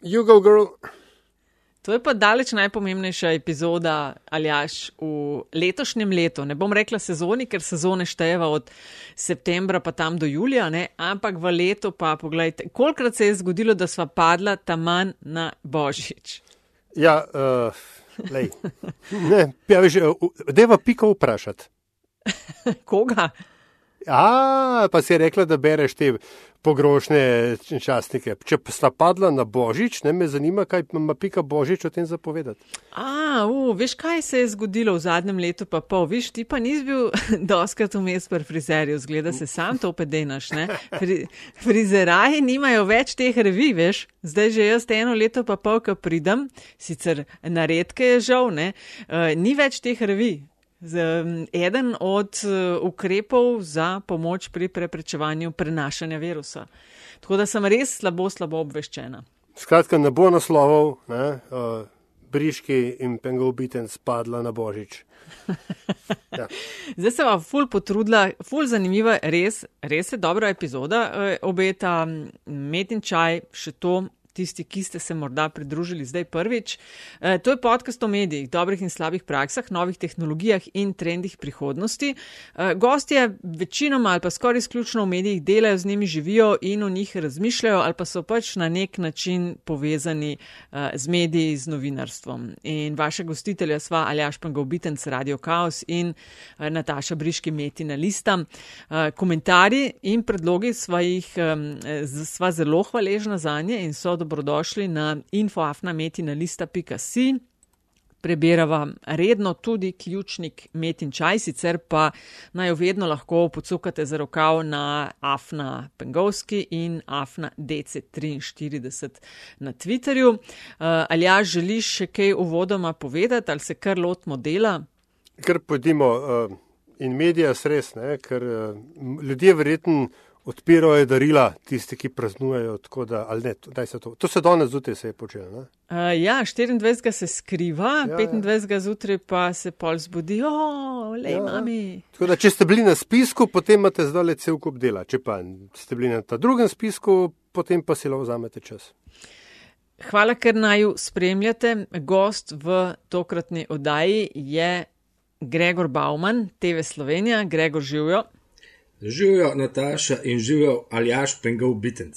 Jugo Girl. To je pa daleč najpomembnejša epizoda, Aljaš, v letošnjem letu. Ne bom rekla sezoni, ker sezone štejeva od septembra pa tam do julija, ne? ampak v letu pa pogledajte, kolikrat se je zgodilo, da sva padla tam manj na Božič. Ja, uh, lej. Ne, ja, veš, deva piko vprašati. Koga? A, pa si je rekla, da bereš te pogrošne časnike. Če pa sta padla na Božič, ne me zanima, kaj ima pika Božič o tem zapovedati. A, u, veš, kaj se je zgodilo v zadnjem letu, pa pol, viš, ti pa nisi bil doskrat vmes pri frizerju, zgleda se sam to pedenaš, ne? Fri, frizeraji nimajo več teh revi, veš, zdaj že jaz eno leto pa pol, ko pridem, sicer na redke je žal, ne, uh, ni več teh revi. Z, eden od ukrepov za pomoč pri preprečevanju prenašanja virusa. Tako da sem res slabo, slabo obveščena. Skratka, ne bo naslovov, ne, uh, briški in pengovbiten spadla na božič. Ja. Zdaj se vam ful potrudila, ful zanimiva, res, res je dobra epizoda, obeta met in čaj, še to tisti, ki ste se morda pridružili zdaj prvič. E, to je podcast o medijih, dobrih in slabih praksah, novih tehnologijah in trendih prihodnosti. E, gostje večinoma ali pa skoraj izključno v medijih delajo, z njimi živijo in o njih razmišljajo ali pa so pač na nek način povezani e, z mediji, z novinarstvom. In vaše gostitelja sva Aljaš Pangovitenc, Radio Chaos in e, Nataša Briški Metina Lista. E, komentarji in predlogi sva jih, e, sva zelo hvaležna za nje in so dobro dobrodošli na infoafnametina.si. Prebirava redno tudi ključnik Metin čaj, sicer pa naj jo vedno lahko pocukate za rokav na Afna Pengovski in Afna DC43 na Twitterju. Uh, ali ja želiš še kaj uvodoma povedati ali se kar lotimo dela? Ker pojdimo uh, in medija sres, ne, ker uh, ljudje verjetno odpirajo darila, tisti, ki praznujejo. Da, ne, to, to se danes zjutraj se je počelo. Uh, ja, 24. se skriva, ja, 25. Ja. zjutraj pa se pol zbudi, o, le ja. mami. Da, če ste bili na spisku, potem imate zdaj cel kup dela. Če pa ste bili na ta drugem spisku, potem pa si lahko vzamete čas. Hvala, ker naj spremljate. Gost v tokratni oddaji je Gregor Bauman, TV Slovenija. Gregor živijo. Živijo Nataša in živijo Aljaš Pengov Bitenc.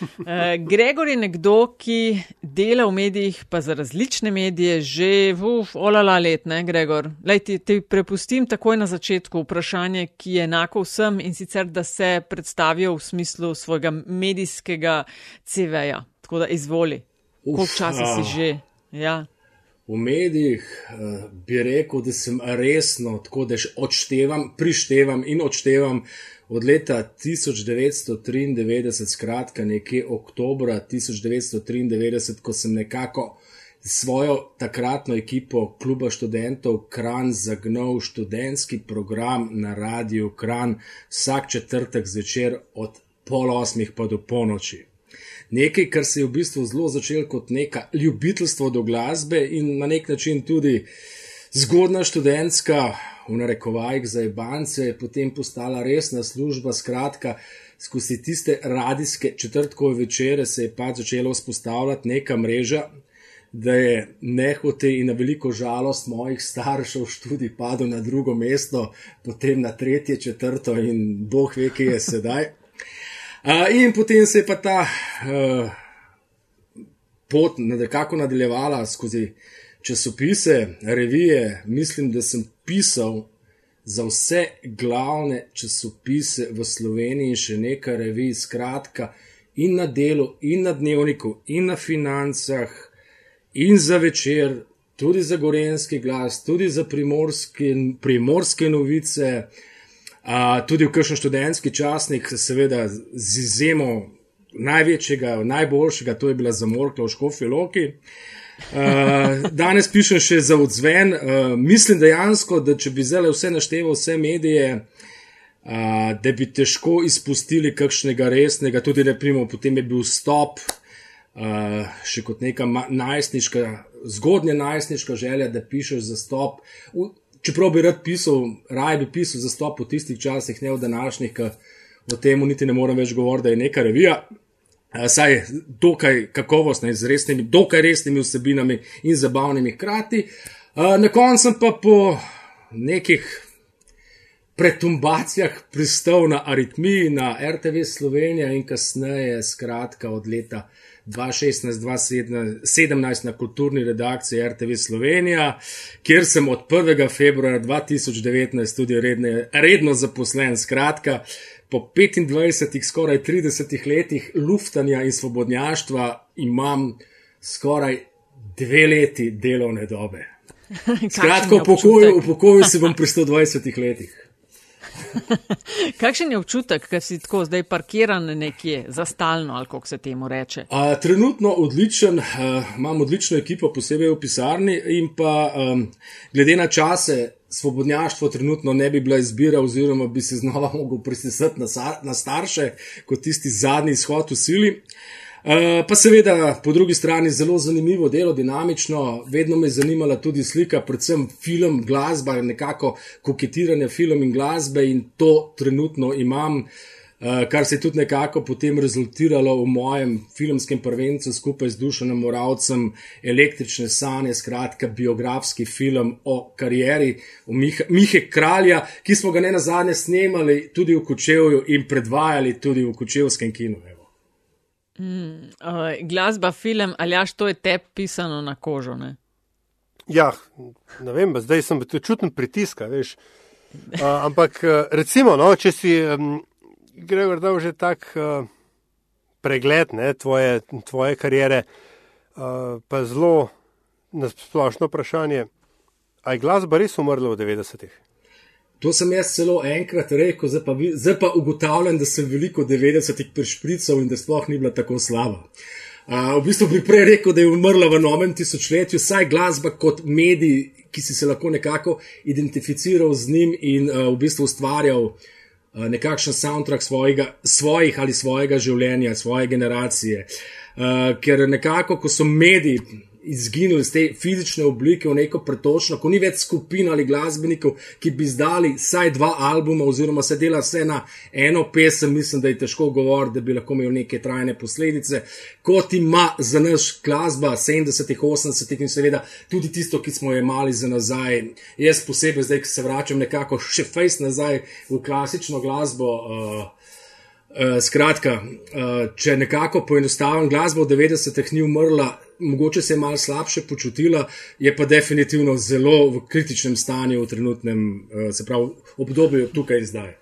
Uh, Gregor je nekdo, ki dela v medijih, pa za različne medije, že v olala let, ne, Gregor? Lej, ti, ti prepustim takoj na začetku vprašanje, ki je enako vsem in sicer, da se predstavijo v smislu svojega medijskega CV-ja. Tako da izvoli. Koliko časa si že? Ja v medijih, uh, bi rekel, da sem resno, tako da odštevam, prištevam in odštevam od leta 1993, skratka nekje oktobra 1993, ko sem nekako svojo takratno ekipo kluba študentov Kran zagnal študentski program na radiju Kran vsak četrtek zvečer od pol osmih pa do ponoči nekaj, kar se je v bistvu zelo začelo kot neka ljubiteljstvo do glasbe in na nek način tudi zgodna študentska, v narekovajih za ebance, potem postala resna služba. Skratka, skozi tiste radijske četrtkove večere se je pač začela vzpostavljati neka mreža. Da je nehote in na veliko žalost mojih staršev študij padel na drugo mesto, potem na tretje, četrto in boh ve, kje je sedaj in potem se je pa ta uh, pot nekako nadaljevala skozi časopise, revije. Mislim, da sem pisal za vse glavne časopise v Sloveniji in še nekaj revij, skratka, in na delu, in na dnevniku, in na financah, in za večer. Tudi za gorenski glas, tudi za primorske, primorske novice, uh, tudi v kakšen študentski časnik, seveda z izjemo največjega, najboljšega, to je bila zamorka v Škofi Loki. Uh, danes pišem še za odzven. Uh, mislim dejansko, da če bi zdaj vse našteval, vse medije, uh, da bi težko izpustili kakšnega resnega, tudi ne primo, potem je bil stop, uh, še kot neka najstniška, zgodnja najstniška želja, da pišeš za stop. V, čeprav bi rad pisal, raje bi pisal za stop v tistih časih, ne v današnjih, ki o tem niti ne morem več govoriti, da je neka revija. saj dokaj kakovostne, z resnimi, dokaj resnimi vsebinami in zabavnimi hkrati. Na koncu pa po nekih pretumbacijah pristal na aritmiji na RTV Slovenija in kasneje, skratka od leta 2016-2017 na kulturni redakciji RTV Slovenija, kjer sem od 1. februarja 2019 tudi redne, redno zaposlen. Skratka, po 25, skoraj 30 letih luftanja in svobodnjaštva imam skoraj dve leti delovne dobe. Skratka, v pokoju se bom pri 120 letih. Kakšen je občutek, ker si tako zdaj parkiran nekje za stalno, ali kako se temu reče? A, trenutno odličen, uh, imam odlično ekipo, posebej v pisarni in pa um, glede na čase. Svobodnjaštvo trenutno ne bi bila izbira, oziroma bi se znova mogel prisesati na, na starše, kot tisti zadnji izhod v sili. Uh, Eh, pa seveda, po drugi strani, zelo zanimivo delo, dinamično, vedno me je zanimala tudi slika, predvsem film, glasba, nekako koketiranje film in glasbe in to trenutno imam. Uh, kar se je tudi nekako potem rezultiralo v mojem filmskem prvencu skupaj z Dušanom Moravcem, Električne sanje, skratka biografski film o karieri Mihe, Mihe Kralja, ki smo ga ne na zadnje snemali tudi v Kočevju in predvajali tudi v Kočevskem kinu. Mm, uh, glasba, film, ali jaš to je te pisano na kožo? Ne? Ja, ne vem, zdaj sem tu čuten pritisk, veš. Uh, ampak recimo, no, če si um, Gregor dal že tak uh, pregled ne, tvoje, tvoje karijere, uh, pa zelo na splošno vprašanje, ali je glasba res umrla v 90-ih? To sem jaz celo enkrat rekel, zdaj pa, zdaj pa ugotavljam, da sem veliko 90-ih prešprical in da sploh ni bila tako slaba. Uh, v bistvu bi prej rekel, da je umrla v novem tisočletju, saj glasba kot medij, ki si se lahko nekako identificiral z njim in uh, v bistvu ustvarjal uh, nekakšen soundtrack svojega, svojih ali svojega življenja, svoje generacije. Uh, ker nekako, ko so mediji izginili iz te fizične oblike v neko pretočno, ko ni več skupin ali glasbenikov, ki bi izdali vsaj dva albuma, oziroma se dela vse na eno pesem, mislim, da je težko govoriti, da bi lahko imel neke trajne posledice, kot ima za naš glasba 70-ih, 80-ih in seveda tudi tisto, ki smo jo imeli za nazaj. Jaz posebej zdaj, ki se vračam nekako še fejs nazaj v klasično glasbo. Uh, Uh, skratka, uh, če nekako poenostavim, glasba v 90-ih ni umrla, mogoče se je malo slabše počutila, je pa definitivno zelo v kritičnem stanju v trenutnem, uh, se pravi, obdobju tukaj in zdaj.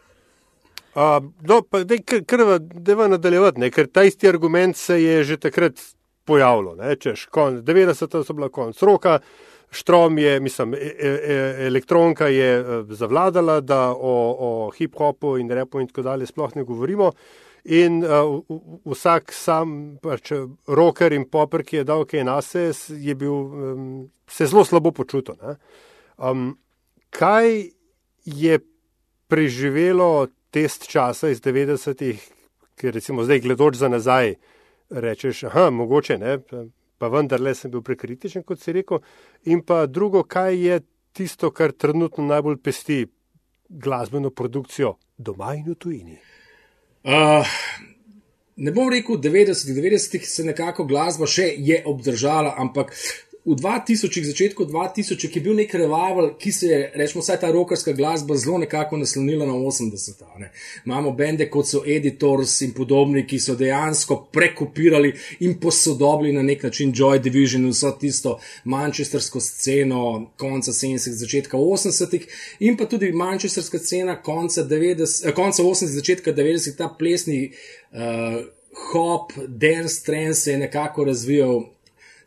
Uh, no, pa da je krva, da je nadaljevati, ne? ker ta isti argument se je že takrat pojavljal. Češ, konc 90-ih so bila konc roka, štrom je, mislim, e, e, e, elektronka je e, zavladala, da o, o hip-hopu in repu in tako dalje sploh ne govorimo. In uh, vsak sam, pač roker in popr, ki je dal kaj na se, je bil um, se zelo slabo počutil. Um, kaj je preživelo test časa iz 90-ih, ki recimo zdaj gledoč za nazaj, rečeš, aha, mogoče ne, pa vendarle sem bil prekritičen, kot si rekel. In pa drugo, kaj je tisto, kar trenutno najbolj pesti glasbeno produkcijo doma in v tujini. Uh, ne bom rekel 90, 90 se nekako glasba še je obdržala, ampak v 2000, začetku 2000, je bil nek revival, ki se je, rečemo, vsaj ta rokarska glasba zelo nekako naslonila na 80. Ne. Imamo bende kot so Editors in podobni, ki so dejansko prekopirali in posodobili na nek način Joy Division in vso tisto manchestersko sceno konca 70. začetka 80. in pa tudi manchesterska scena konca, 90, eh, konca 80. začetka 90. ta plesni uh, hop, dance, trend se je nekako razvijal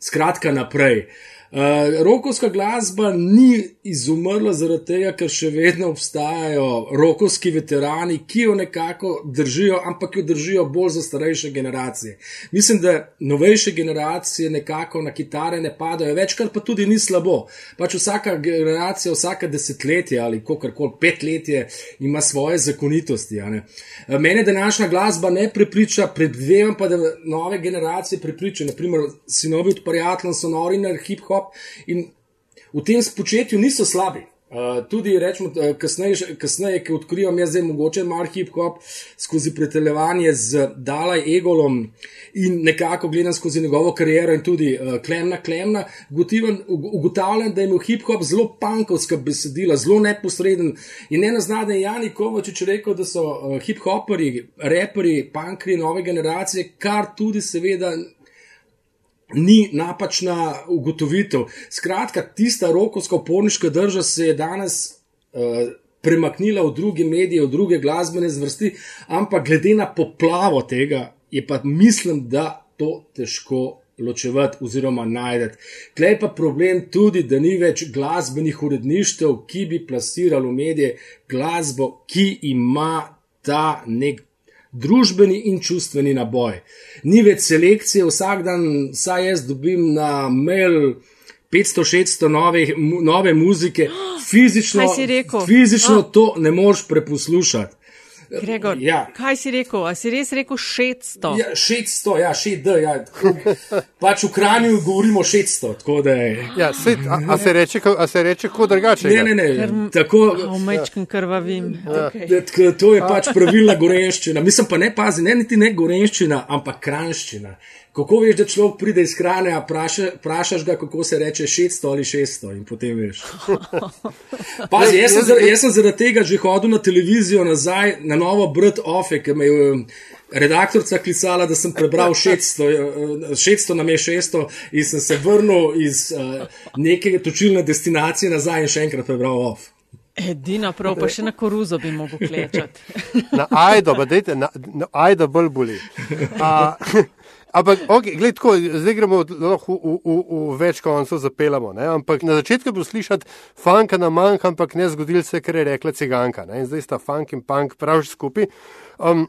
skratka naprej. Uh, rokovska glasba ni izumrla zaradi tega, ker še vedno obstajajo rokovski veterani, ki jo nekako držijo, ampak jo držijo bolj za starejše generacije. Mislim, da novejše generacije nekako na kitare ne padajo, večkrat pa tudi ni slabo. Pač vsaka generacija, vsaka desetletje ali kakorkoli petletje ima svoje zakonitosti. Uh, mene današnja glasba ne prepriča, predvidevam pa, da nove generacije prepričajo, naprimer, sinovi od prijateljev so nori na hip-hop in v tem spočetju niso slabi. Uh, tudi, rečemo, kasneje, kasneje ki odkrivam, jaz zdaj mogoče malo hip-hop skozi pretelevanje z Dalaj Egolom in nekako gledam skozi njegovo kariero in tudi uh, klemna, klemna, ugotavljam, da je imel hip-hop zelo pankovska besedila, zelo neposreden in ne nazadnje Jani Kovačič rekel, da so uh, hip-hoperi, reperi, pankri nove generacije, kar tudi seveda ni napačna ugotovitev. Skratka, tista rokovsko-porniška država se je danes uh, premaknila v druge medije, v druge glasbene zvrsti, ampak glede na poplavo tega, je pa mislim, da to težko ločevati oziroma najdete. Klej pa problem tudi, da ni več glasbenih uredništev, ki bi plasirali v medije glasbo, ki ima ta nek družbeni in čustveni naboj. Ni več selekcije, vsak dan, saj jaz dobim na mail 500-600 nove muzike, fizično, fizično oh. to ne moreš preposlušati. Gregor, ja. Kaj si rekel? A si res rekel 600? Ja, 600, ja, 6D. Ja. Pač v Kranju govorimo 600. Ja, se, a, a, se reče, a se reče kot drugače? Ne, ne, ne. Ker, tako, omečkim krvavim. Ja. Okay. To je pač pravilna gorenščina. Mislim pa ne pazi, ne niti ne gorenščina, ampak kranščina. Kako veš, da človek pride iz hrane, a vprašaš ga, kako se reče 600 ali 600 in potem veš. Pazi, jaz, sem zaradi, jaz sem zaradi tega že hodil na televizijo nazaj, na novo Brd Ofe, ki me je um, redaktorica klicala, da sem prebral 600, 600 na me 600 in sem se vrnil iz uh, neke točilne destinacije nazaj in še enkrat prebral Of. Edina prav, pa še na koruzo bi mogel klečati. na ajdo, pa dejte, na, na ajdo bolj boli. Uh, Ampak, okay, gled, tako, zdaj gremo lahko v, v, v, v več koncev zapeljamo. Ampak na začetku bo slišati funk na manjk, ampak ne zgodil se, ker je rekla ciganka. Ne? In zdaj sta funk in punk prav skupaj. Um,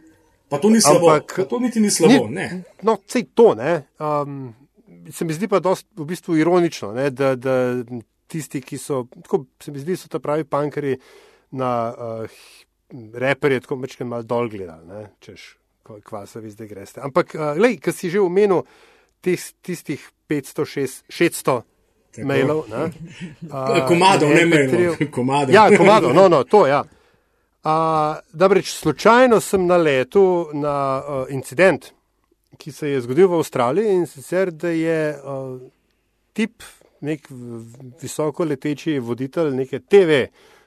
pa to ni slabo, ampak, to niti ni slabo. Ni, no, sej to, ne. Um, se mi zdi pa dost, v bistvu ironično, ne, da, da tisti, ki so, tako se mi zdi, so ta pravi punkeri na uh, reperje, tako mečke malo dol gledali, češ kvasa vi zdaj greste. Ampak, uh, lej, ki si že omenil tis, tistih 500, 600 mailov. Uh, komadov, ne mailov. Komadov. Ja, komadov, no, no, to ja. Uh, Dobreč, slučajno sem na letu na uh, incident, ki se je zgodil v Avstraliji in sicer, da je uh, tip, nek visoko leteči voditelj neke TV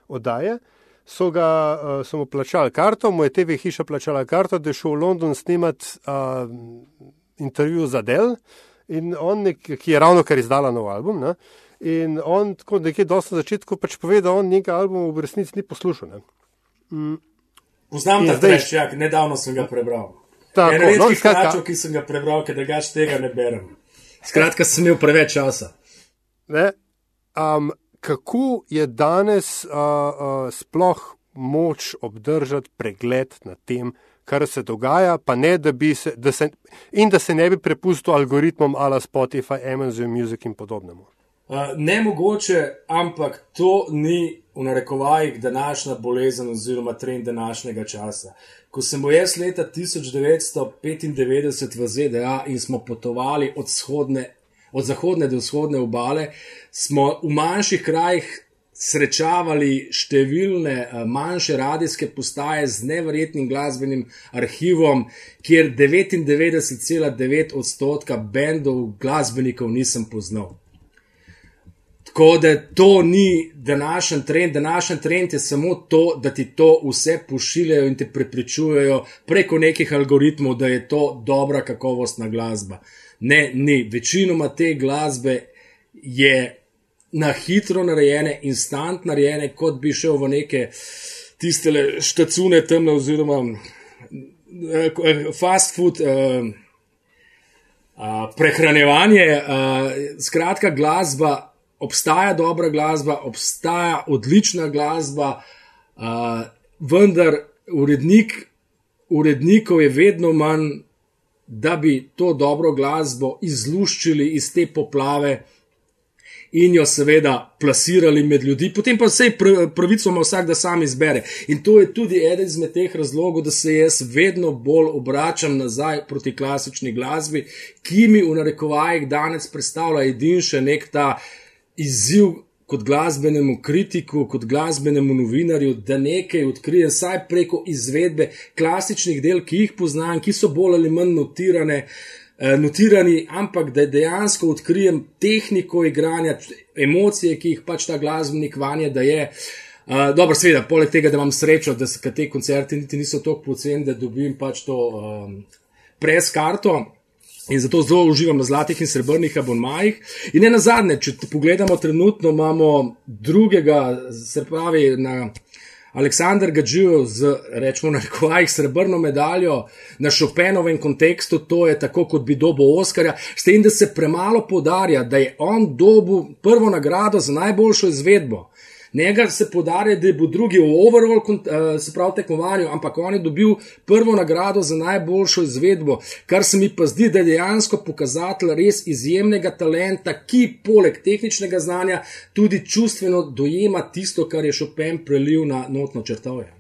oddaje, uh, so ga uh, samo plačali karto, mu je TV hiša plačala karto, da je šel v London snimati uh, intervju za Del, in on, nek, ki je ravno kar izdala nov album. Ne? In on, tako nekje dosti na začetku, pač pove, da on nekaj albumov v resnici ni poslušal. Mm. Poznam ta treščak, nedavno sem ga prebral. Tako, en no, skratka, kračo, ki sem ga prebral, ker ga tega ne berem. Skratka, sem imel preveč časa. Ne? Um, kako je danes uh, uh, sploh moč obdržati pregled nad tem, kar se dogaja, pa ne da bi se, da se, in da se ne bi prepustil algoritmom ala Spotify, Amazon Music in podobnemu. Uh, ne mogoče, ampak to ni v narekovajih današnja bolezen oziroma trend današnjega časa. Ko sem bil jaz leta 1995 v ZDA in smo potovali od vzhodne od zahodne do vzhodne obale, smo v manjših krajih srečavali številne eh, manjše radijske postaje z nevrjetnim glasbenim arhivom, kjer 99,9 odstotka bendov glasbenikov nisem poznal. Tako da to ni današnji trend, današnji trend je samo to, da ti to vse pošiljajo in te prepričujejo preko nekih algoritmov, da je to dobra kakovostna glasba. Ne, ni. Večinoma te glasbe je na hitro narejene, instant narejene, kot bi šel v neke tiste štacune temne, oziroma eh, fast food. Uh, Uh, prehranevanje, uh, skratka, glasba, obstaja dobra glasba, obstaja odlična glasba, uh, vendar urednik, urednikov je vedno manj, da bi to dobro glasbo izluščili iz te poplave in jo seveda plasirali med ljudi, potem pa vse pravico ima vsak, da sam izbere. In to je tudi eden izmed teh razlogov, da se jaz vedno bolj obračam nazaj proti klasični glasbi, ki mi v narekovajih danes predstavlja edin še nek ta izziv kot glasbenemu kritiku, kot glasbenemu novinarju, da nekaj odkrijem, saj preko izvedbe klasičnih del, ki jih poznam, ki so bolj ali manj notirane. Eh, notirani, ampak da dejansko odkrijem tehniko igranja, emocije, ki jih pač ta glasbenik vanje, da je. Uh, dobro, seveda, poleg tega, da imam srečo, da se te koncerti niti niso tako poceni, da dobim pač to um, preskarto. In zato zelo uživam na zlatih in srebrnih abonmajih. In ne na zadnje, če pogledamo, trenutno imamo drugega, se pravi, na Aleksandr Gađijo z, rečemo, na rekvajih srebrno medaljo na Chopinovem kontekstu, to je tako, kot bi dobo Oskarja, s tem, da se premalo podarja, da je on dobu prvo nagrado za najboljšo izvedbo. Njega se podarja, da bo drugi v overall, uh, se pravi, tekmovanju, ampak on je dobil prvo nagrado za najboljšo izvedbo, kar se mi pa zdi, da je dejansko pokazatelj res izjemnega talenta, ki poleg tehničnega znanja tudi čustveno dojema tisto, kar je Chopin prelil na notno črtovje.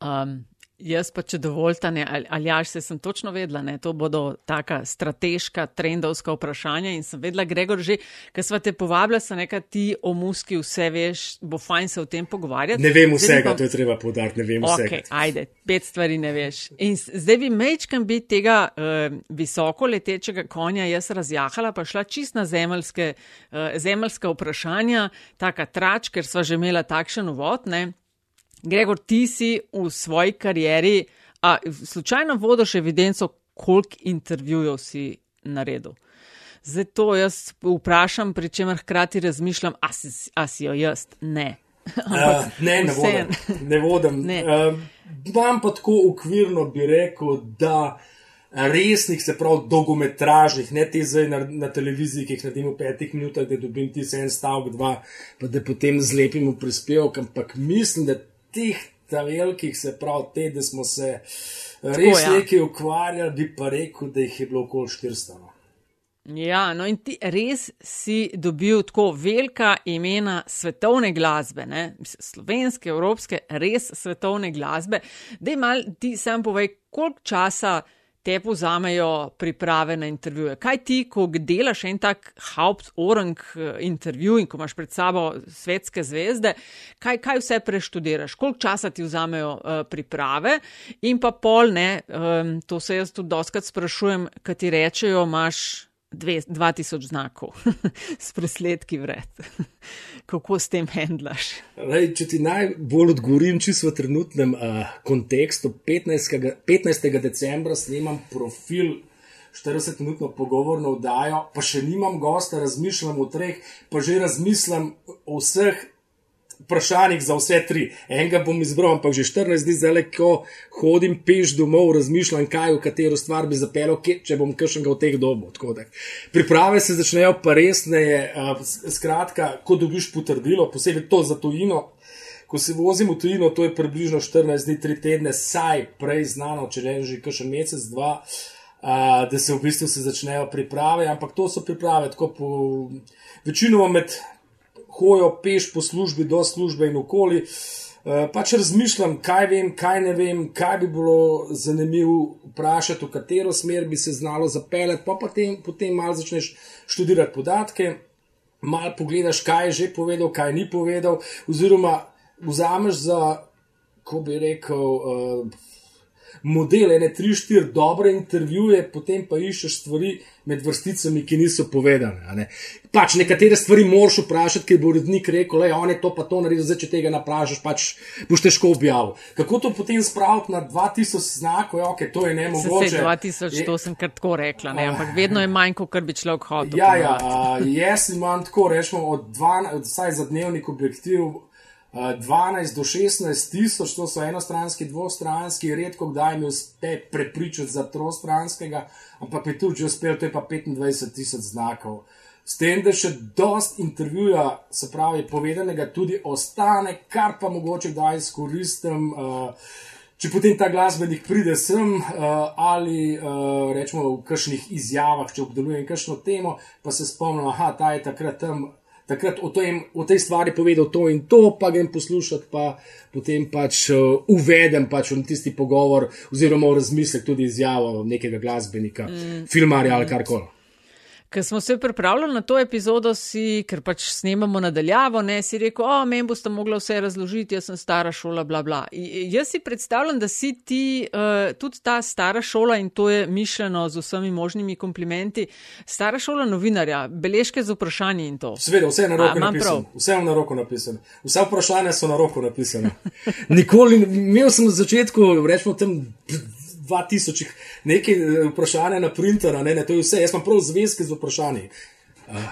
Um, Jaz pa, če dovoljte, ali jaš se sem točno vedela, ne, to bodo taka strateška, trendovska vprašanja in sem vedela, Gregor, že, ker sva te povabila, se nekaj ti o muski vse veš, bo fajn se o tem pogovarjati. Ne vem vsega, pa... to je treba podariti, ne vem okay, vsega. Ajde, pet stvari ne veš. In zdaj bi mečkam biti tega uh, visoko letečega konja jaz razjahala, pa šla čist na zemeljske, uh, zemeljska vprašanja, taka trač, ker sva že imela takšen uvod, ne. Gregor, ti si v svoji karieri, a slučajno vodiš evidenco, koliko intervjujev si naredil. Zdaj to jaz vprašam, pri čemer hkrati razmišljam, a si, a si jo jaz? Ne. uh, ne, ne vodim. Ne vodim. ne. Uh, Imam pa tako ukvirno bi rekel, da resnih, se pravi, dolgometražnih, ne te zdaj na, na televiziji, ki jih naredim v petih minutah, da dobim ti en stavek, dva, pa da potem zlepim v prispevek, ampak mislim, da teh velikih, se pravi, te, da smo se res ja. nekaj ukvarjali, bi pa rekel, da jih je bilo okoli 400. No. Ja, no in ti res si dobil tako velika imena svetovne glasbe, ne? slovenske, evropske, res svetovne glasbe. Dej mal ti sam povej, koliko časa te povzamejo priprave na intervjuje. Kaj ti, ko delaš en tak hauptorang eh, intervju in ko imaš pred sabo svetske zvezde, kaj, kaj vse preštudiraš, koliko časa ti vzamejo uh, priprave in pa pol ne, um, to se jaz tudi doskrat sprašujem, kaj ti rečejo, imaš. 2000 znakov s presledki vred. Kako s tem handlaš? Lej, če ti najbolj odgovorim, čisto v trenutnem uh, kontekstu, 15. 15. decembra snemam profil. 40-minutno pogovorno vdajo, pa še nimam gosta, razmišljam o treh, pa že razmišljam o vseh vprašanjih za vse tri. Enega bom izbral, ampak že 14 dni zdaj, ko hodim peš domov, razmišljam, kaj v katero stvar bi zapeljal, če bom kršen v teh dobu. Priprave se začnejo pa resneje, skratka, ko dobiš potrdilo, posebej to za tujino. Ko se vozim v tujino, to je približno 14 dni, 3 tedne, saj prej znano, če ne že kakšen mesec, dva, uh, da se v bistvu se začnejo priprave, ampak to so priprave tako po večinoma med hojo peš po službi, do službe in okoli. Eh, pač razmišljam, kaj vem, kaj ne vem, kaj bi bilo zanimivo vprašati, v katero smer bi se znalo zapeljati, pa potem, potem malo začneš študirati podatke, malo pogledaš, kaj je že povedal, kaj ni povedal, oziroma vzameš za, ko bi rekel, uh, model, ene tri, štiri dobre intervjuje, potem pa iščeš stvari med vrsticami, ki niso povedane. Ne. Pač nekatere stvari moraš vprašati, ker bo urednik rekel, da je to pa to naredil, zdaj če tega napraviš, pač boš težko objavil. Kako to potem spraviti na 2000 znakov, ja, okay, to je ne mogoče. Se, 2000, je, to sem kar tako rekla, ne, ampak vedno je manj, kot bi človek hotel. Ja, ja, jaz imam tako, rečemo, od 12, vsaj za dnevnik objektiv. 12 do 16 tisoč, to so enostranski, dvostranski, redko kdaj mi uspe prepričati za trostranskega, ampak je tudi uspel, to je pa 25 tisoč znakov. S tem, da še dost intervjuja, se pravi, povedanega tudi ostane, kar pa mogoče kdaj izkoristim. Uh, Če potem ta glasbenik pride sem uh, ali rečemo v kakšnih izjavah, če obdelujem kakšno temo, pa se spomnim, da ta je takrat tam takrat o, tem, o tej stvari povedal to in to, pa grem poslušati, pa potem pač uh, uvedem pač v tisti pogovor, oziroma v razmislek tudi izjavo nekega glasbenika, mm. filmarja ali karkoli. Ker smo se pripravljali na to epizodo, si, ker pač snemamo nadaljavo, ne si rekel, o, meni boste mogli vse razložiti, jaz sem stara šola, bla, bla. I, jaz si predstavljam, da si ti uh, tudi ta stara šola in to je mišljeno z vsemi možnimi komplimenti. Stara šola novinarja, beležke z vprašanji in to. Seveda, vse je na roko napisano. Vse je na roko napisano. Vse vprašanja so na roko napisane. Nikoli, imel sem na začetku, rečemo tem. 2000 nekaj eh, vprašanja na printera, ne, ne, to je vse. Jaz imam prav zvezke z vprašanji.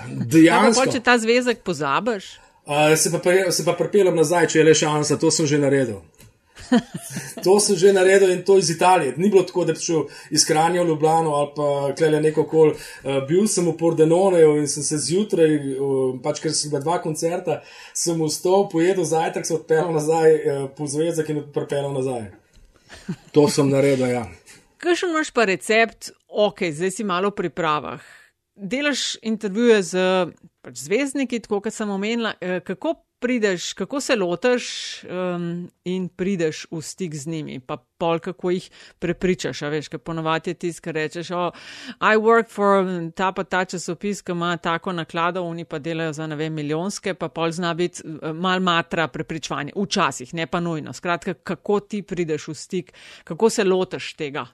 Dejansko. Če ta zvezek pozabiš. Uh, se pa, se pa pripeljem nazaj, če je le šansa, to sem že naredil. To sem že naredil in to iz Italije. Ni bilo tako, da bi šel iz Kranja v Ljubljano ali pa klele neko kol. Uh, bil sem v Pordenoneju in sem se zjutraj, uh, pač ker sem bil dva koncerta, sem vstal, pojedel zajtrk, se odpeljal nazaj uh, po zvezek in pripeljal nazaj. To sem naredil, ja. Kaj še imaš pa recept, ok, zdaj si malo v pripravah. Delaš intervjuje z pač zvezdniki, tako kot sem omenila. Eh, kako prideš, kako se lotiš um, in prideš v stik z njimi, pa pol kako jih prepričaš, a veš, kaj ponovati je tisto, kar rečeš, o, oh, I work for ta pa ta časopis, ki ima tako naklado, oni pa delajo za ne vem milijonske, pa pol zna biti eh, mal matra prepričevanje, včasih, ne pa nujno. Skratka, kako ti prideš v stik, kako se lotiš tega,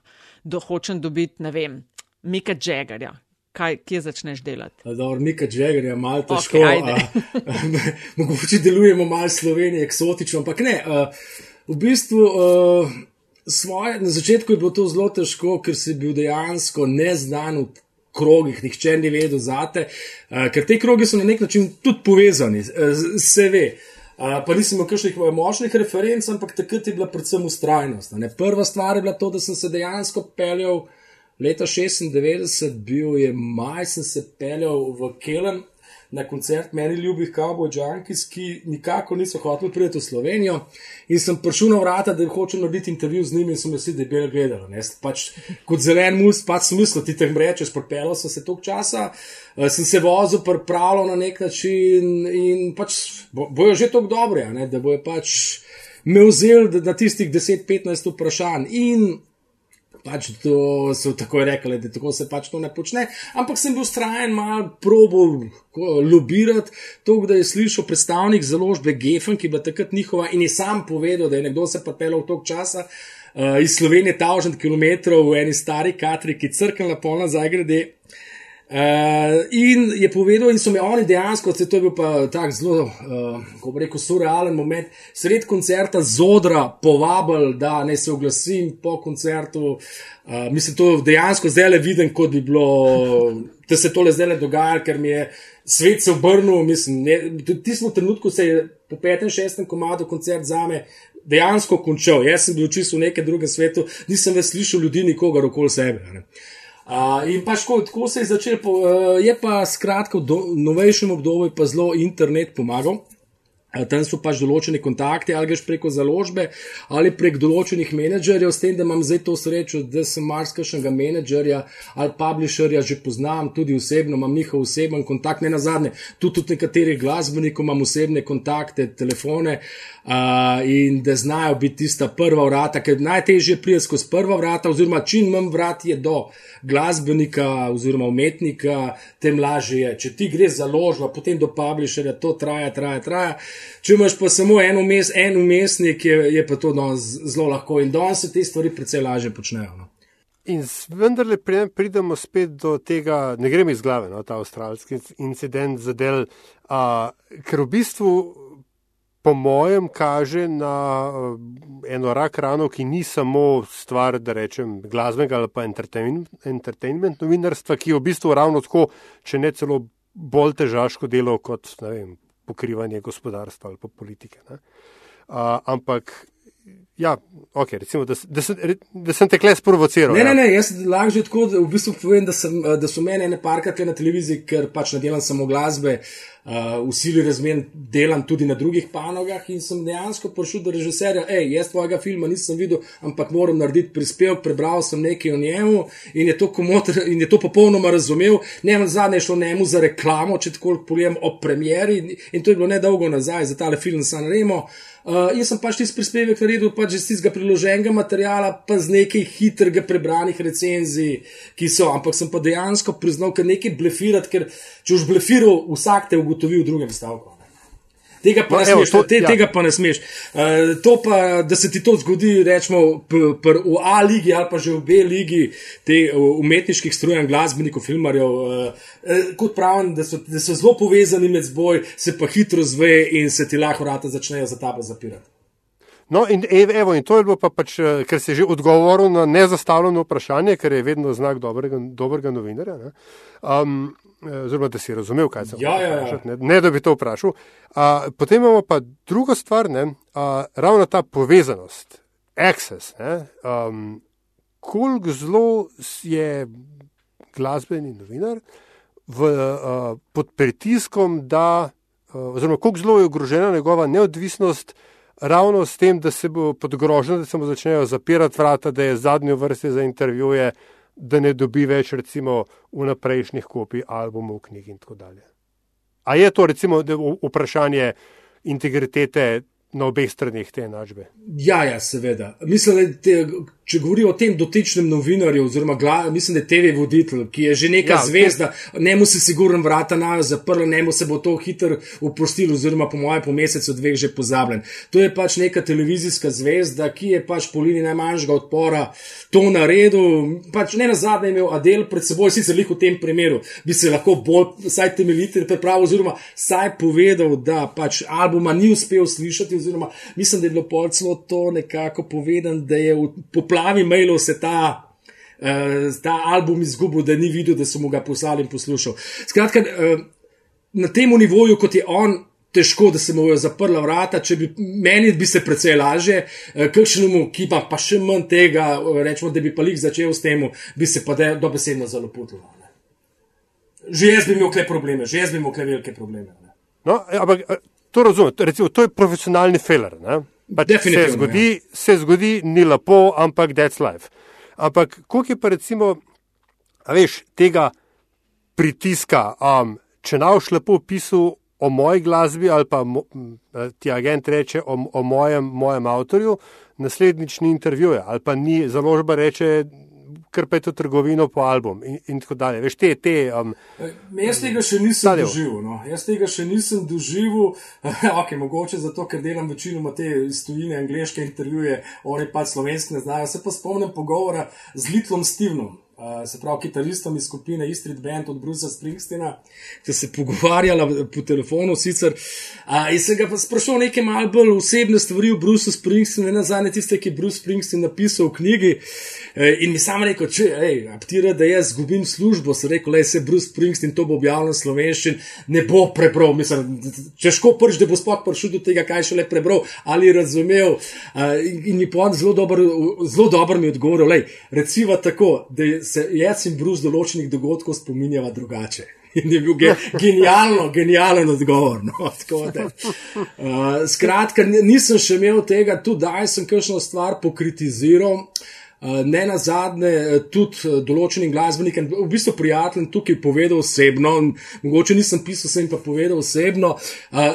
da hočem dobiti, ne vem, Mika Jaggerja, kaj, kje začneš delati? Mika Jagger je malo težko. Okay, mogoče delujemo malo Slovenije, eksotično, ampak ne. A, v bistvu. A, Svoje, na začetku je bilo to zelo težko, ker si bil dejansko neznan v krogih, nihče ni vedel zate, uh, ker te kroge so na nek način tudi povezani, uh, se ve. Uh, pa nisem imel kakšnih močnih referenc, ampak takrat je bila predvsem ustrajnost. Prva stvar je bila to, da sem se dejansko peljal uh, Leta 96, bil je maj, sem se peljal v Kelen na koncert meni ljubih Cowboy Junkies, ki nikako niso hoteli priti v Slovenijo. In sem prišel na vrata, da hočem narediti intervju z njimi in sem vsi debel gledal. Pač, kot zelen mus, pač smisel ti teh rečeš, propelo sem se tok časa, uh, sem se vozil, pripravljal na nek način in pač bo, bojo že tako dobre, da bojo pač me vzeli na tistih 10-15 vprašanj. In pač to so tako rekli, da tako se pač to ne počne. Ampak sem bil strajen, malo probo lobirati to, da je slišal predstavnik založbe Geffen, ki je bila takrat njihova in je sam povedal, da je nekdo se pripeljal v tok časa. Uh, iz Slovenije, 1000 km v eni stari katri, ki crkla polna zagrade, Uh, in je povedal, in so me oni dejansko, se to je bil pa tak zelo, uh, kako bi rekel, surrealen moment, sred koncerta z odra povabili, da ne se oglasim po koncertu. Uh, mislim, to dejansko zdaj le vidim, kot bi bilo, da se tole zdaj le dogaja, ker mi je svet se obrnil. Mislim, tudi v tistem trenutku se je po petem, šestem komadu koncert za me. Dejansko končal, jaz sem bil čisto v nekem drugem svetu, nisem več slišal ljudi, nikogar okoli sebe. Ne. Uh, in pač tako se je začel, uh, je pa skratka v do, novejšem obdobju pa zelo internet pomagal. Tam so pač določeni kontakti, ali greš preko založbe, ali prek določenih menedžerjev, s tem, da imam zdaj to srečo, da sem marsikšnega menedžerja ali publisherja že poznam, tudi osebno, imam njihov oseben kontakt, ne na zadnje, tudi od nekaterih glasbenikov imam osebne kontakte, telefone uh, in da znajo biti tista prva vrata, ker najtežje prije skozi prva vrata, oziroma čim manj vrat je do glasbenika oziroma umetnika, tem lažje je. Če ti greš založba, potem do publisherja, to traja, traja, traja. Če imaš pa samo en, umes, en umestnik, je, je pa to zelo lahko in danes se te stvari precej lažje počnejo. No. In vendar pridemo spet do tega, ne gremo iz glave, no, ta avstralski incident za del, a, ker v bistvu, po mojem, kaže na a, eno rak rano, ki ni samo stvar, da rečem, glasbenega ali pa entertainment, entertainment novinarstva, ki je v bistvu ravno tako, če ne celo bolj težaško delo kot, vem, pokrivanje gospodarstva ali pa politike. Uh, ampak, ja, okay, recimo, da, da, sem, da sem te kle sprovociral. Ne, ja. ne, ne, jaz lahko že tako v bistvu povem, da, sem, da so mene ene parkrat na televiziji, ker pač ne delam samo glasbe. Uh, v sili razmer delam tudi na drugih panogah in sem dejansko prišel do režiserja, hej, jaz tvojega filma nisem videl, ampak moram narediti prispevek, prebral sem nekaj o njemu in je to, komotr, in je to popolnoma razumel. Ne vem, zadnje šlo njemu za reklamo, če tako povem, o premjeri in to je bilo nedolgo nazaj za tale film San Remo. Uh, jaz sem pač tisti prispevek naredil, pač iz tistega priloženega materiala, pa z nekaj hitrega prebranih recenzij, ki so, ampak sem pa dejansko priznal, ker nekaj blefirati, ker če už blefiral, vsak te ugotovi v drugem stavku. Tega pa, no, evo, smeš, to, te, ja. tega pa ne smeš. Uh, to pa, da se ti to zgodi, rečemo, p, p, v A ligi ali pa že v B ligi, te umetniških strojev, glasbenikov, filmarjev, uh, uh, kot pravim, da so, da so zelo povezani med seboj, se pa hitro zve in se ti lahko vrata začnejo za tabo zapirati. No, in, evo, in to je bilo pa pač, ker se je že odgovoril na nezastavljeno vprašanje, ker je vedno znak dobrega, dobrega novinarja. Um, oziroma, da si razumel, kaj se ja, ja, ja. ne, ne da bi to vprašal. A, potem imamo pa drugo stvar, ne, a, ravno ta povezanost, access. Um, koliko zelo je glasbeni novinar v, a, pod pritiskom, da, a, oziroma koliko zelo je ogrožena njegova neodvisnost. Ravno s tem, da se bo podgrožen, da se mu začnejo zapirati vrata, da je zadnji v vrsti za intervjuje, da ne dobi več, recimo, vnaprejšnjih kopij albumov, knjig in tako dalje. A je to, recimo, vprašanje integritete na obeh stranih te enačbe? Ja, ja, seveda. Mislim, da te, če govorimo o tem dotičnem novinarju, oziroma mislim, da je TV voditelj, ki je že neka ja, zvezda, te... njemu se sigurno vrata najo zaprla, njemu se bo to hitro uprostilo, oziroma po mojem, po mesecu dveh že pozabljen. To je pač neka televizijska zvezda, ki je pač po liniji najmanjšega odpora to naredil. Pač ne na zadnje imel Adel pred seboj, sicer v tem primeru bi se lahko bolj, vsaj temeljito prepravil, oziroma saj povedal, da pač albuma ni uspel slišati, oziroma mislim, da je bilo polclo to nekako povedano, da je v poplavi mailov se ta. Uh, ta album izgubil, da ni videl, da so mu ga poslali in poslušal. Skratka, uh, na tem nivoju, kot je on, težko, da se mu je zaprla vrata, če bi meni bi se precej laže, uh, kakšnemu, ki pa, pa še manj tega, uh, rečemo, da bi pa lik začel s tem, bi se pa dobesedno zelo putil. Že jaz bi imel kle probleme, že jaz bi imel kle velike probleme. No, ampak to razumem, recimo, to je profesionalni feler. Pač se, zgodi, ja. se zgodi, ni lepo, ampak that's life. Ampak koliko je pa recimo, veš, tega pritiska, um, če naš lepo pisal o moji glasbi ali pa mo, ti agent reče o, o mojem, mojem avtorju, naslednjič ni intervjuja ali pa ni založba reče, kar pa je to trgovino po album in, in tako dalje. Veš, te, te, um, jaz tega še nisem doživel. No. Jaz tega še nisem doživel, okay, mogoče zato, ker delam večino te stojine angliške intervjuje, oni pa slovenski ne znajo. Se pa spomnim pogovora z Litlom Stevenom. Uh, se pravi, kitaristom iz skupine Street Band od Brusa Springsteena, ki se pogovarjala po telefonu, sicer. Uh, in se ga pa sprašal nekaj malce bolj osebne stvari o Brusu Springsteenu, ne nazadnje tiste, ki je Bruce Springsteen napisal v knjigi. Uh, in mi sam rekel, če hej, aptira, da jaz zgubim službo, se rekel, le se Bruce Springsteen to bo objavljeno slovenščin, ne bo prebral. Mislim, težko prš, da bo sploh prišel do tega, kaj še le prebral ali razumel. Uh, in, in mi pa on zelo dobro, zelo dobro mi odgovoril, le, reciva tako, da je se jaz in Bruce določenih dogodkov spominjava drugače. In je bil ge, genialno, genijalen odgovor. No, uh, skratka, nisem še imel tega, tudi da sem kakšno stvar pokritiziral. Uh, ne na zadnje, eh, tudi eh, določenim glasbenikom, v bistvu prijateljem tukaj povedal osebno, mogoče nisem pisal, sem pa povedal osebno,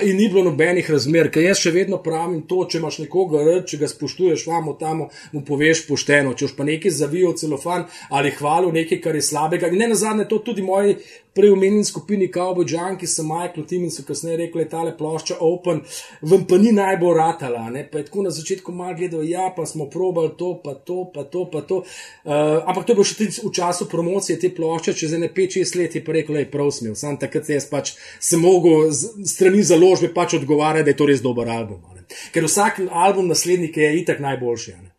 in ni bilo nobenih razmer, ker jaz še vedno pravim to, če imaš nekoga rad, če ga spoštuješ, vamo tam, mu poveš pošteno, če už pa nekaj zavijo celofan ali hvalijo nekaj, kar je slabega. In ne na zadnje, to tudi moji prej omenjeni skupini Cowboy Junkie, sem Michael Tim in so kasneje rekli, da je tale plošča Open, vam pa ni najbolj ratala. Ne? Pa je tako na začetku malo gledal, ja, pa smo probali to, pa to, pa to, pa to. Uh, ampak to je bilo še v času promocije te plošče, čez ene 5-6 let je pa rekel, da je prav smel. Sam takrat jaz pač sem mogel strani založbe pač odgovarjati, da je to res dober album. Ne? Ker vsak album naslednik je itak najboljši. Ne?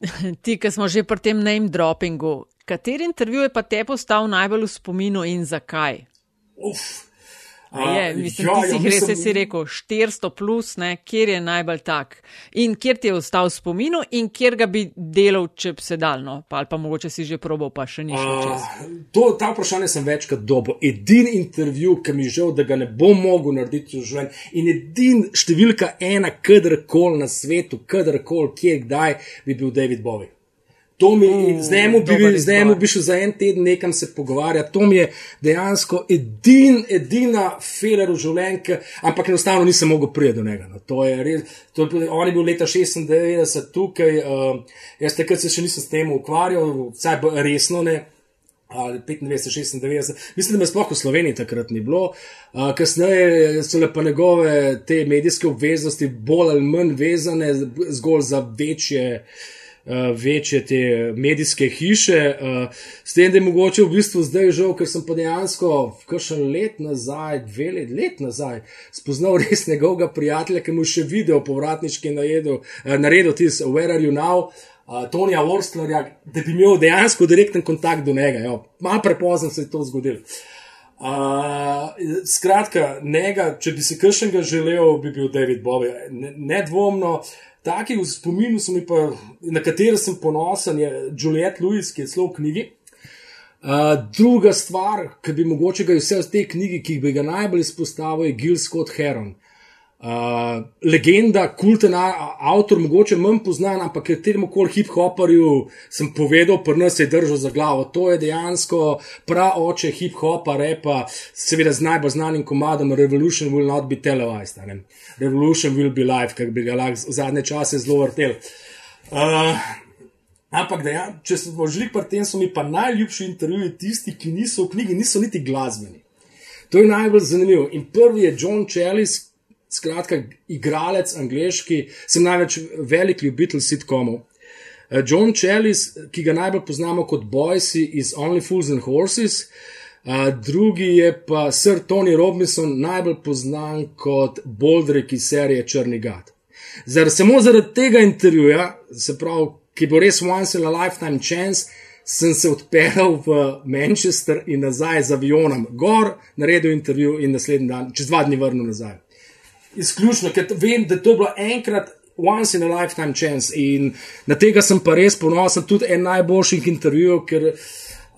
Ti, ki smo že pri tem name droppingu, Kateri intervju je pa te postal najbolj v spominu in zakaj? Uf. Je, mislim, ja, ti si ja, res si rekel 400 plus, ne, kjer je najbolj tak in kjer ti je ostal v spominu in kjer ga bi delal, če bi se dalno, pa ali pa mogoče si že probal, pa še ni šel čas. To, ta vprašanje sem večkrat dobo. Edin intervju, ki mi je žal, da ga ne bom mogel narediti v življenju in edin številka ena, kadarkoli na svetu, kadarkoli, kje, kdaj, bi bil David Bowie. To mi je, z njim bi, z njim bi šel za en teden nekam se pogovarjati. To mi je dejansko edin, edina feler v življenju, ampak enostavno nisem mogel priti do njega. No, to je res, to je, on je bil leta 96 tukaj, uh, jaz takrat se še nisem s tem ukvarjal, vsaj resno ne. Ali 95, 96, mislim, da me sploh v Sloveniji takrat ni bilo. Uh, kasneje so le pa njegove te medijske obveznosti bolj ali manj vezane zgolj za večje večje te medijske hiše. Uh, s tem, da je mogoče v bistvu zdaj žal, ker sem pa dejansko kršen let nazaj, dve let, let nazaj, spoznal res njegovega prijatelja, ki mu še video povratniški naredil, uh, naredil tisti Where are you now? Uh, Tonija Worstlerja, da bi imel dejansko direkten kontakt do njega. Malo prepozno se je to zgodilo. Uh, skratka, njega, če bi si kršenega želel, bi bil David Bowie. Nedvomno, ne Taki v spominu, pa, na katero sem ponosen, je Juliet Lewis, ki je celo v knjigi. Uh, druga stvar, ki bi mogoče ga vse v tej knjigi, ki bi ga najbolj izpostavil, je Gil Scott Heron. Uh, legenda, kulten avtor, mogoče manj poznan, ampak je temu kol hip-hoparju sem povedal, pri nas je držal za glavo. To je dejansko prav oče hip-hopa, repa, seveda z najbolj znanim komadom Revolution will not be televised. Revolution will be live, kak bi ga lahko zadnje čase zelo vrtel. Uh, ampak da ja, če se žlik pri tem, so mi pa najljubši intervjuji tisti, ki niso v knjigi, niso niti glasbeni. To je najbolj zanimivo. In prvi je John Chalice, skratka, igralec angliški, sem največ velik ljubitelj sitkomov. Uh, John Chalice, ki ga najbolj poznamo kot Boysi iz Only Fools and Horses, uh, drugi je pa Sir Tony Robinson, najbolj znan kot Boldrek iz serije Črni Gad. Zar, samo zaradi tega intervjuja, se pravi, ki bo res once in a lifetime chance, sem se odpeljal v Manchester in nazaj z avionom, gor, naredil intervju in naslednji dan, čez dva dni vrnil nazaj. Izključno, ker vem, da to je bilo enkrat. Once in a lifetime chance, in na tega sem pa res ponosen, tudi en najboljših intervjujev, ker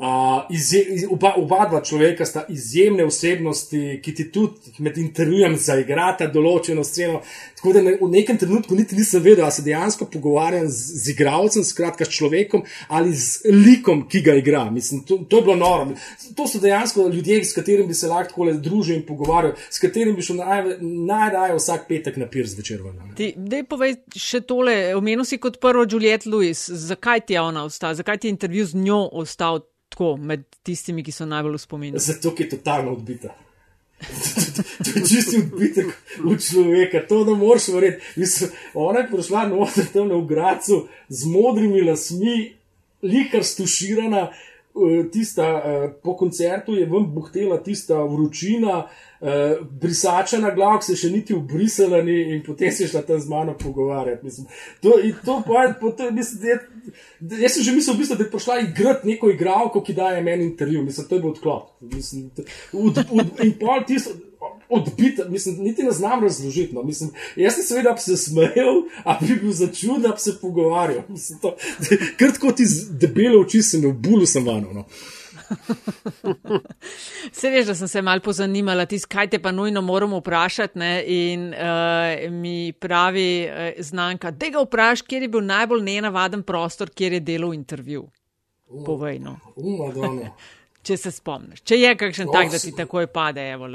uh, izje, oba, oba dva človeka sta izjemne osebnosti, ki ti tudi med intervjujem zaigrata določeno sceno. Tako da ne, v nekem trenutku niti nisem vedel, ali se dejansko pogovarjam z, z igralcem, skratka s človekom ali z likom, ki ga igra. Mislim, to, to je bilo noro. To so dejansko ljudje, s katerimi bi se lahko družil in pogovarjal, s katerimi bi šel najraje vsak petek na pier zvečer. Dej povej še tole, omenil si kot prvo Juliet Lewis, zakaj ti je ona ostala, zakaj ti je intervju z njo ostal? tako med tistimi, ki so najbolj v spominu? Zato je totalno odbita. to je čisti odbitek v človeka, to ne moreš verjeti. Ona je prišla noter tam v Gracu z modrimi lasmi, likar stuširana, eh, tista eh, po koncertu je vam buhtela tista vročina. Uh, brisača na glav, se še niti ubrisala ni in potem je šla tam z mano pogovarjati. Mislim, to, to, pa, po, to, mislim, da, jaz sem že mislil, bistvu, da je prišla igrati neko igralko, ki daje meni intervju. Mislim, to je bil odklop. Mislim, od, od, in pol tisto. Odbit, mislim, niti ne znam razložiti. No. Mislim, jaz sem seveda se smejal, a bi bil začuden, da bi se pogovarjal. Ker tako ti debele oči sem v bulu sem vano. No. Se veš, da sem se mal pozanimala, tis, kaj te pa nujno moramo vprašati. Ne? In uh, mi pravi uh, znanka, da ga vprašaj, kjer je bil najbolj nenavaden prostor, kjer je delal intervju. Povej. No. Če se spomniš, če je kakšen oh, tak, da ti takoj pade, evo,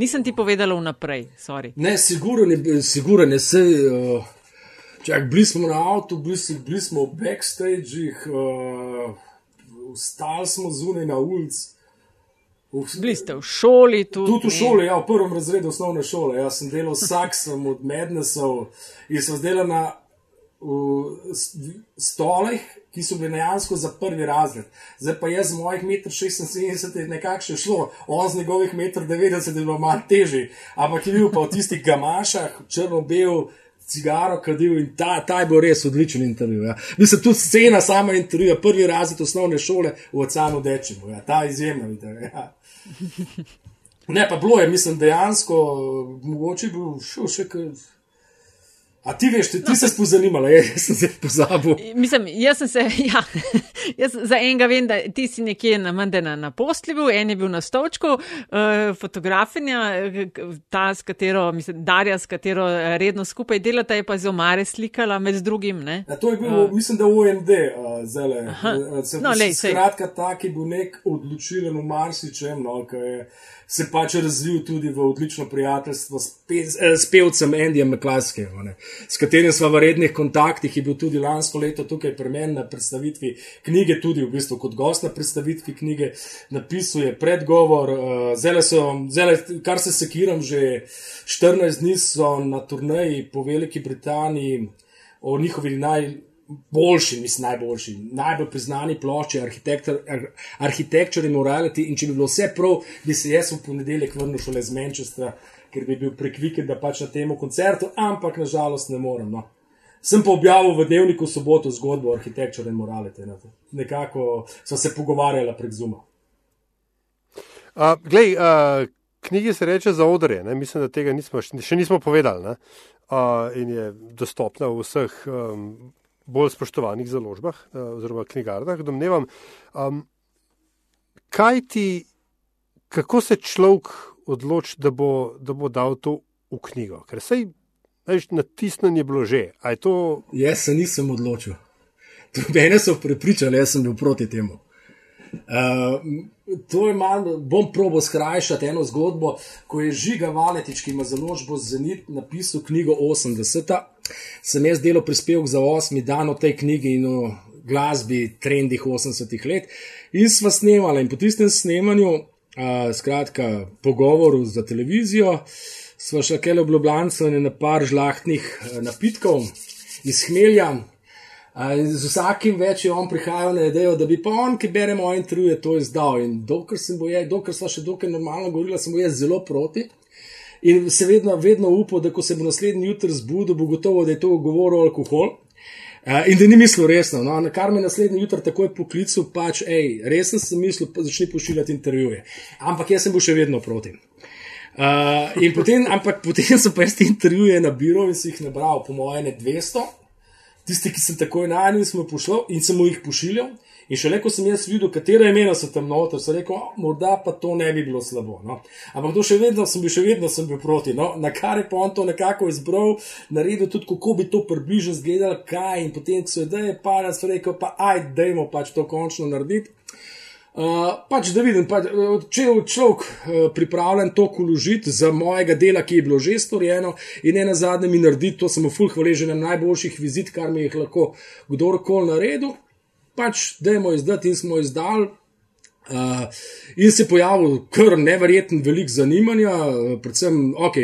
nisem ti povedala vnaprej. Sorry. Ne, siguren je, siguren je, se. Uh, Čak, bili smo na avtu, bili, bili smo v backstageh. Uh, stali smo zunaj na ulici. Bili ste v šoli tudi? Tudi v šoli, ja, v prvem razredu osnovne šole. Jaz sem delal Saksom od Mednesov in sem delal na stolih, ki so bili dejansko za prvi razred. Zdaj pa jaz z mojih 1,76 m nekako šlo, on z njegovih 1,90 m je bilo malo težje, ampak je bil pa v tistih gamašah, črno-bel cigaro kadil in ta, ta je bil res odličen intervju. Ja. Mislim, tudi scena sama intervjuja, prvi razred osnovne šole v Oceanu Dečemu, ja. ta izjemna intervju. Ja. Ne, pa bilo je, mislim, dejansko, mogoče bi šel še kaj. A ti veš, ti, ti se spozanimala, jaz sem se pozabil. Mislim, jaz sem se, ja, jaz za enega vem, da ti si nekje na Mandena na postljivu, en je bil na stolčku, uh, fotografinja, ta, s katero, mislim, Darja, s katero redno skupaj delata, je pa z omare slikala med drugim. Ne? Ja, to je bil, uh, mislim, da OMD, uh, zelo. No, lej, skratka, tak je bil nek odločilen v marsičem, no, kaj je se pač razvil tudi v odlično prijateljstvo s, pe, eh, s pevcem Andyjem McClaskem, s katerim smo v rednih kontaktih. Je bil tudi lansko leto tukaj pri meni na predstavitvi knjige, tudi v bistvu kot gost na predstavitvi knjige, napisuje predgovor. Uh, zele so, zele, kar se sekiram, že 14 dni so na turnaji po Veliki Britaniji o njihovi naj boljši, mislim, najboljši, najbolj priznani plošči, Architecture in Morality. In če bi bilo vse prav, bi se jaz v ponedeljek vrnil šele z Manchestra, ker bi bil prekviken, da pač na tem koncertu, ampak nažalost ne morem. No. Sem pa objavil v dnevniku soboto zgodbo o Architecture in Morality. No. Nekako so se pogovarjali prek Zuma. Uh, glej, uh, knjigi se reče za odre, ne? mislim, da tega nismo, še nismo povedali. Uh, in je dostopna v vseh um, bolj spoštovanih založbah eh, oziroma knjigarnah, domnevam. Um, kaj ti, kako se človek odloči, da, da bo dal to v knjigo? Ker se je natisnjeno bilo že. To... Jaz se nisem odločil. Mene so prepričali, jaz sem bil proti temu. Uh, to je malo, bom probo skrajšati eno zgodbo, ko je Žiga Valetič, ki ima založbo Zenit, napisal knjigo 80. Sem jaz delal prispevek za 8 dan o tej knjigi in o glasbi, trendih 80-ih let. In sva snemala in po tistem snemanju, uh, skratka, pogovoru za televizijo, sva šla kele v Ljubljano in na par žlahtnih uh, napitkov iz hmelja. Z vsakim več je on prihajal na idejo, da bi pa on, ki bere moje intervjuje, to izdal. In dokler sem bo jaz, dokler sva še dokaj normalno govorila, sem bo jaz zelo proti. In se vedno, vedno upal, da ko se bo naslednji jutr zbudil, bo gotovo, da je to govoril alkohol. Uh, in da ni mislil resno. No, na kar me naslednji jutr takoj poklical, pač, hej, resno sem mislil, pa začni pošiljati intervjuje. Ampak jaz sem bil še vedno proti. Uh, potem, ampak potem sem pa jaz te intervjuje nabiral in si jih nabral, po mojem, 200 tisti, ki sem takoj na enem, smo pošli in sem jih pošiljal. In šele ko sem jaz videl, katera imena so tam noter, sem rekel, morda pa to ne bi bilo slabo. No? Ampak to še vedno sem bil, še vedno sem bil proti. No? Na kar je pa on to nekako izbral, naredil tudi, kako bi to približno izgledalo, kaj in potem, so ideje parali, so rekel, pa aj, dajmo pač to končno narediti. Uh, pač da vidim, pa, če je človek uh, pripravljen to uložiti za mojega dela, ki je bilo že storjeno, in ena zadnja mi naredi, to sem v full hvaležen na najboljših vizit, kar mi jih lahko kdorkoli naredil, pač da je moj izdati in smo izdal. Uh, in se je pojavil kar neverjeten velik zanimanja, uh, predvsem, ok.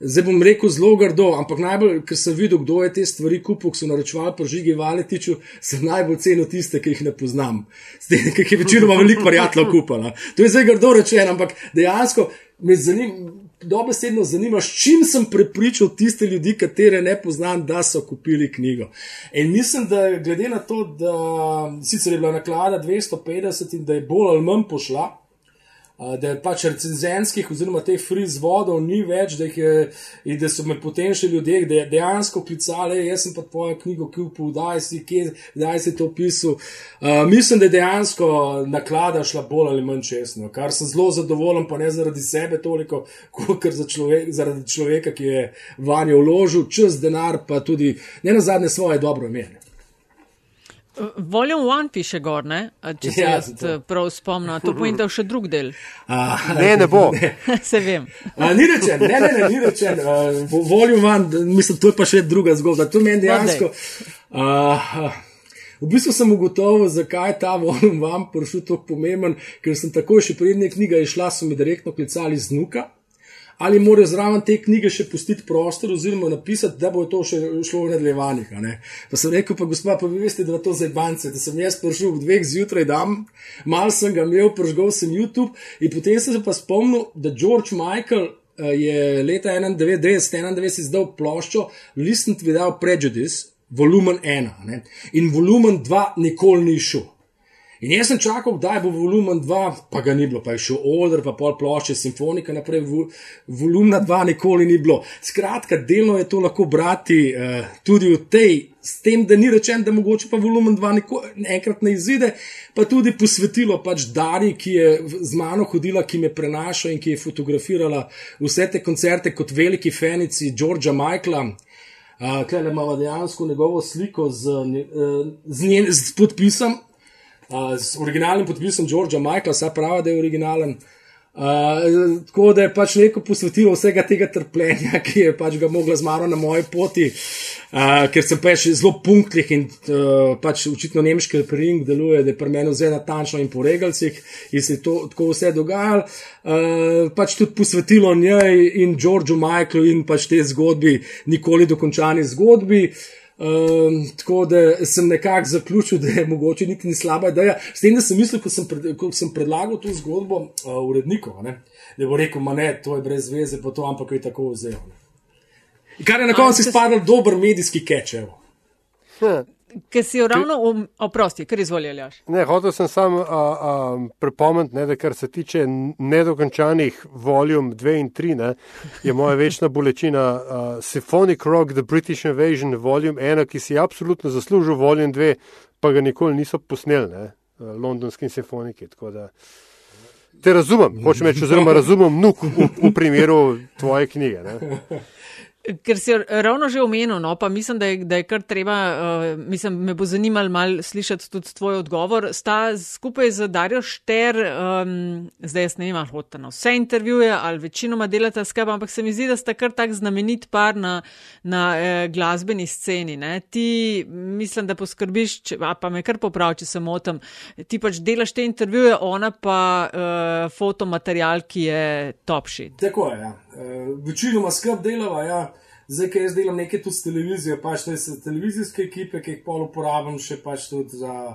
Zdaj bom rekel zelo grdo, ampak najbolj, ker sem videl, kdo je te stvari kupil, ko so naročevali po žigi Valetiču, sem najbolj cenil tiste, ki jih ne poznam. Zdaj, ki jih večinoma veliko prijateljev kupala. To je zdaj grdo rečeno, ampak dejansko me zanima, dobesedno zanima, s čim sem prepričal tiste ljudi, katere ne poznam, da so kupili knjigo. In mislim, da glede na to, da sicer je bila naklada 250 in da je bolj ali manj pošla da je pač recenzenskih, oziroma teh friz vodov ni več, da, je, da so me potem še ljudje, da je dejansko klicali, jaz sem pa tvojo knjigo kupil, daj si, kje, daj si to pisal. Uh, mislim, da je dejansko naklada šla bolj ali manj čestno, kar sem zelo zadovoljen, pa ne zaradi sebe toliko, kot za človek, zaradi človeka, ki je vanjo vložil čas, denar, pa tudi ne na zadnje svoje dobro imene. Volume 1 piše gor, ne? če se ja, jaz to. prav spomnim. To pomeni, da je še drug del. A, ne, ne bo. Ne. se vem. A, ni rečen, ne, ne, ne, ni rečen. Uh, volume 1, mislim, to je pa še druga zgodba. To meni dejansko. Uh, V bistvu sem ugotovil, zakaj je ta volume 1 prišel tako pomemben, ker sem takoj še prednje knjige išla, so mi direktno klicali z nuka ali morajo zraven te knjige še pustiti prostor, oziroma napisati, da bo to še šlo v nadaljevanjih. Pa sem rekel, pa gospod, pa vi veste, da je to za bance, da sem jaz prišel v dveh zjutraj, dan, mal sem ga imel, pržgal sem YouTube in potem sem se pa spomnil, da George Michael. Eh, je leta 1991 izdal ploščo Listen Without Prejudice, volumen 1. Ne? In volumen 2 nikoli ni šel. In jaz sem čakal, kdaj bo volumen 2, pa ga ni bilo, pa je šel Oder, pa pol plošče, simfonika, naprej volumna 2 nikoli ni bilo. Skratka, delno je to lahko brati uh, tudi v tej, s tem, da ni rečen, da mogoče pa volumen 2 enkrat ne izide, pa tudi posvetilo pač Dari, ki je z mano hodila, ki me prenaša in ki je fotografirala vse te koncerte kot veliki fenici Georgea Michaela. Uh, Klej imamo dejansko njegovo sliko z, uh, z, njen, z podpisom, z originalnim podpisom Georgea Michaela, saj pravi, da je originalen. Uh, tako da je pač neko posvetilo vsega tega trpljenja, ki je pač ga mogla zmaro na moji poti, uh, ker sem pač zelo punktih in uh, pač očitno nemški ring deluje, da je pri meni vse natančno in po regalcih in se je to tako vse dogajalo. Uh, pač tudi posvetilo njej in Georgeu Michaelu in pač te zgodbi, nikoli dokončani zgodbi. Uh, Um, tako da sem nekako zaključil, da je mogoče niti ni slaba ideja. S tem, da sem mislil, ko sem, pred, ko sem predlagal to zgodbo uh, uredniku, da bo rekel, ma ne, to je brez veze, pa to, ampak je tako vzel. Ne. Kar je na koncu spadal dober medijski kečev. Ker si ravno oprosti, ker izvoljaš. Ne, hotel sem samo pripomniti, da kar se tiče nedokončanih voljum 2 in 3, ne, je moja večna bolečina uh, Symphonic Rock, The British Invasion, voljum 1, ki si absolutno zaslužil voljum 2, pa ga nikoli niso posneli, ne, londonski simfoniki. Te razumem, hočem reči, oziroma razumem nuk v, v primeru tvoje knjige. Ne. Ker si ravno že omenil, no, pa mislim, da je, da je kar treba, uh, mislim, me bo zanimalo mal slišati tudi tvoj odgovor. Sta skupaj z Darjo Šter, um, zdaj jaz ne vem, ali hodite na vse intervjuje ali večinoma delate skupaj, ampak se mi zdi, da sta kar tak znamenit par na, na uh, glasbeni sceni. Ne. Ti mislim, da poskrbiš, če, pa me kar popravi, če se motim, ti pač delaš te intervjuje, ona pa uh, fotomaterial, ki je top shit. Tako je, ja. Uh, večinoma skrb delava, ja. Zdaj, ki jaz delam nekaj tudi s televizijo, pač te televizijske ekipe, ki jih pol uporabljam še pač tudi za.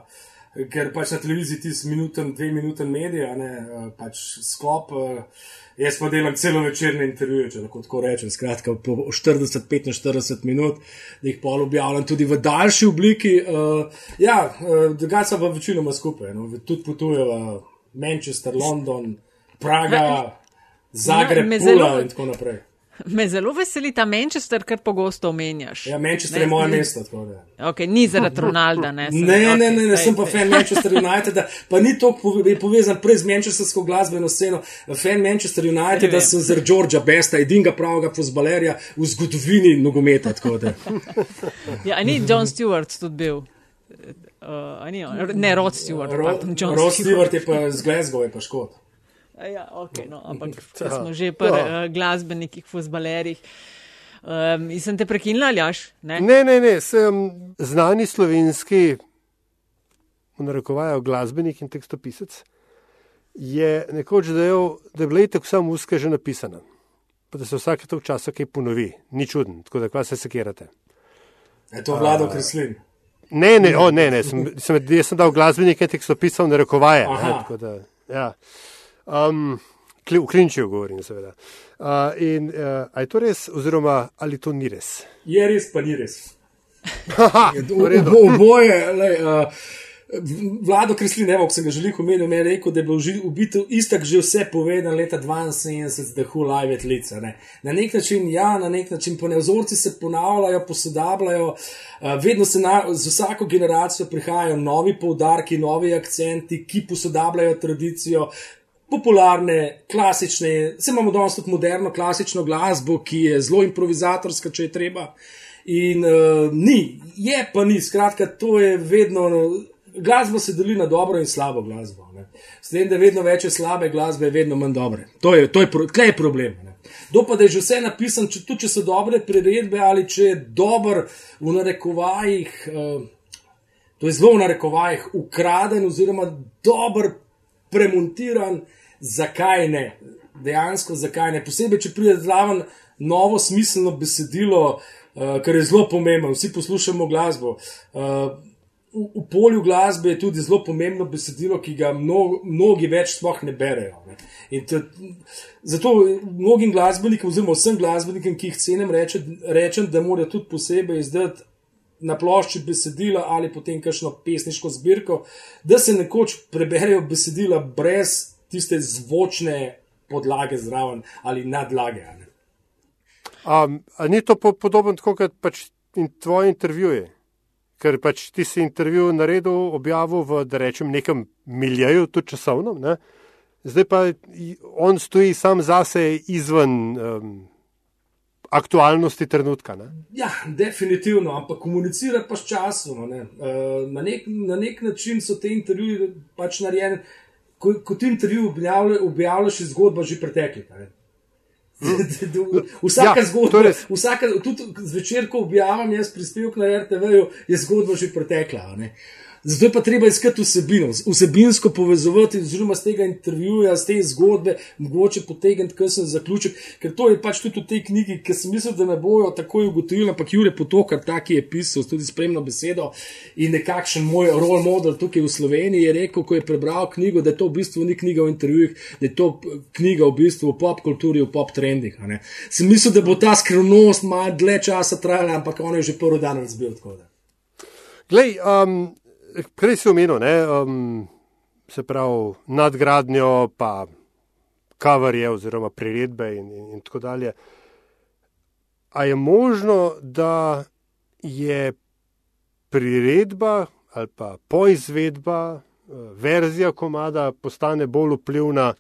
Ker pač na televiziji ti si minuten, dve minuten medija, ne eh, pač sklop. Eh, jaz pa delam celo večerne intervjuje, če lahko tako rečem, skratka po 40-45 minut, da jih pol objavljam tudi v daljši obliki. Uh, ja, drugače pa večinoma skupaj, no, tudi potujejo Manchester, London, Praga, Zagreb, no, Pula in tako naprej. Me zelo veseli ta Manchester, kar pogosto omenjaš. Ja, Manchester ne, je moje mesto. Okay, ni zaradi Ronalda, ne? Sem, ne, okay, ne, ne, ne, sem pa fan Manchester United, pa ni to povezan prej z manchestersko glasbeno sceno. Fan Manchester United, da sem zaradi Georgea Besta, edinega pravega fuzbalerja v zgodovini nogometa. ja, ni John Stewart tudi bil. Uh, ni, ne, Rod Stewart. Rod, Rod Stewart je pa z Glasgow, je pa škod. Ja, okay, no, ampak če smo že pri uh, glasbenikih, fuzbalerjih. Um, sem te prekinila, ali aš? Ne? ne, ne, ne, sem znani slovenski, v narekovajo glasbenik in tekstopisec. Je nekoč dejal, da je bila tako samo uska že napisana, pa da se vsake tog časa kaj ponovi, ni čuden, tako da kva se sekirate. Je to vlado uh, kreslin? Ne, ne, o, ne, ne, sem, sem, jaz sem dal glasbenik in tekstopisal narekovaje. Ne, ja. Um, v klinčju govorim, seveda. Uh, in uh, ali je to res, oziroma ali to ni res? Je res, pa ni res. Oboje, uh, vlado Kreslin, evo, ki sem ga želel omeniti, je rekel, da je bil v bistvu istak že vse povedan leta 72, da hu live et lica. Ne. Na nek način, ja, na nek način, po nevzorci se ponavljajo, posodabljajo, uh, vedno se na, z vsako generacijo prihajajo novi poudarki, novi akcenti, ki posodabljajo tradicijo popularne, klasične, se imamo danes tudi moderno, klasično glasbo, ki je zelo improvizatorska, če je treba. In uh, ni, je pa ni, skratka, to je vedno. Glasba se deli na dobro in slabo glasbo. Ne. S tem, da je vedno več slabe glasbe, je vedno manj dobre. To je, to je, je problem. Ne. Do pa da je že vse napisano, če, tudi če so dobre priredbe ali če je dober v narekovajih, uh, to je zelo v narekovajih, ukraden oziroma dober premontiran, zakaj ne. Dejansko, zakaj ne. Posebej, če pride zraven novo smiselno besedilo, uh, kar je zelo pomembno. Vsi poslušamo glasbo. Uh, v, v polju glasbe je tudi zelo pomembno besedilo, ki ga mnogo, mnogi več sploh ne berejo. Ne. To, zato mnogim glasbenikom, oziroma vsem glasbenikom, ki jih cenim, rečem, rečem da morajo tudi posebej izdati na plošči besedila ali potem kakšno pesniško zbirko, da se nekoč preberejo besedila brez tiste zvočne podlage zraven ali nadlage. Um, ni to po, podobno kot pač in tvoje intervjuje? Ker pač ti si intervju naredil, objavil v, da rečem, nekem miljeju, tudi časovno, ne? zdaj pa on stoji sam zase izven um, aktualnosti trenutka. Ne? Ja, definitivno, ampak komunicira pa s časom. Ne? Uh, na, nek, na nek način so te intervjuje pač narejene. Ko, ko ti intervju objavljaš, je zgodba že pretekla. vsaka ja, zgodba, vsaka, tudi zvečer, ko objavim jaz prispevek na RTV, je zgodba že pretekla. Ne? Zato je pa treba iskati vsebino, vsebinsko povezovati, oziroma z tega intervjuja, z te zgodbe, mogoče potegniti, kaj sem zaključil. Ker to je pač tudi v tej knjigi, ki sem mislil, da ne bojo takoj ugotovili, ampak Jure Potokar, taki je pisal, tudi spremno besedo in nekakšen moj role model tukaj v Sloveniji je rekel, ko je prebral knjigo, da to v bistvu ni knjiga o intervjujih, da je to knjiga v bistvu o pop kulturi, o pop trendih. Sem mislil, da bo ta skrivnost malo dlje časa trajala, ampak on je že prvi dan razbil. Glej, um, prej si omenil, ne, um, se pravi, nadgradnjo, pa kavarje oziroma priredbe in, in, in tako dalje. A je možno, da je priredba ali pa poizvedba, uh, verzija komada postane bolj vplivna?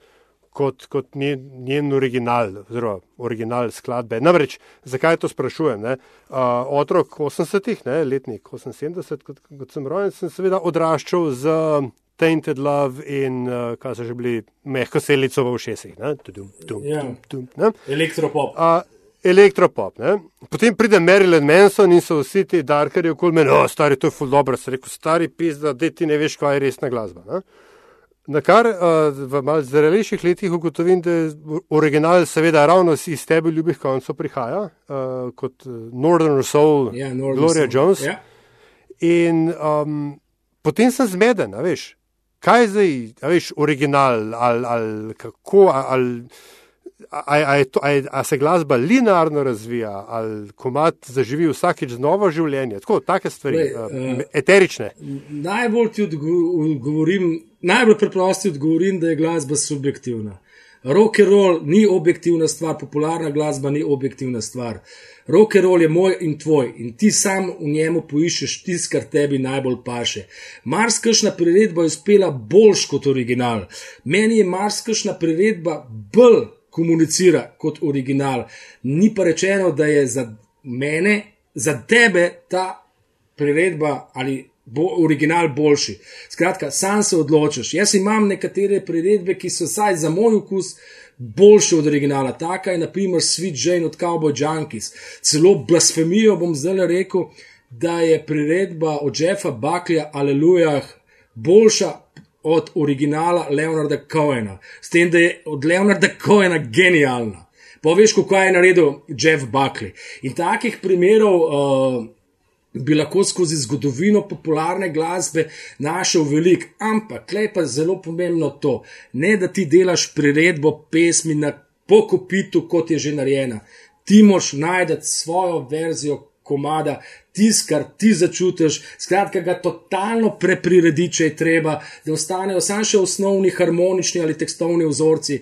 Kot, kot njen, njen original, oziroma original skladbe. Namreč, zakaj to sprašujem? Uh, otrok 80-ih, letnik 78, kot, kot sem rojen, sem seveda odraščal z Tainted Love in uh, kaj so že bili mehko selico v ušesih. Ja. Elektropop. Uh, Elektropop. Ne? Potem pride Marilyn Manson in so vsi ti darkari okoli mene, o, stari, to je ful dobro, se reko, stari pizda, da ti ne veš, kaj je resna glasba. Ne? Na kar uh, v malce zrelejših letih ugotovim, da je original, seveda, ravno iz tebe ljubih koncev prihaja, uh, kot Northern Soul, yeah, ja, Northern Gloria Soul. Jones. Yeah. Ja. In um, potem sem zmeden, veš, kaj je zdaj, veš, original ali, ali kako. Ali, A, a, to, a, a se glasba linearno razvija, ali komat zaživi vsakeč novo življenje, tako take stvari, Lej, uh, eterične. Najbolj ti odgovorim, najbolj preprosti odgovorim, da je glasba subjektivna. Rock and roll ni objektivna stvar, popularna glasba ni objektivna stvar. Rock and roll je moj in tvoj in ti sam v njemu poiščeš tisto, kar tebi najbolj paše. Marskašna priredba je uspela boljš kot original. Meni je marskašna priredba bolj komunicira kot original. Ni pa rečeno, da je za mene, za tebe ta priredba ali bo original boljši. Skratka, sam se odločiš. Jaz imam nekatere priredbe, ki so vsaj za moj okus. Boljše od originala, taka je naprimer Sweet Jane od Cowboy Junkies. Celo blasfemijo bom zdaj rekel, da je priredba od Jeffa Buckleya, Aleluja, boljša od originala Leonarda Cohena, s tem, da je od Leonarda Cohena genialna. Poveš, kako je naredil Jeff Buckley. In takih primerov uh, bi lahko skozi zgodovino popularne glasbe našel veliko, ampak klej pa zelo pomembno to, ne da ti delaš priredbo pesmi na pokopitu, kot je že narejena. Ti moš najti svojo verzijo komada, tisto, kar ti začutiš, skratka, ga totalno prepriredi, če je treba, da ostanejo samo še osnovni harmonični ali tekstovni vzorci.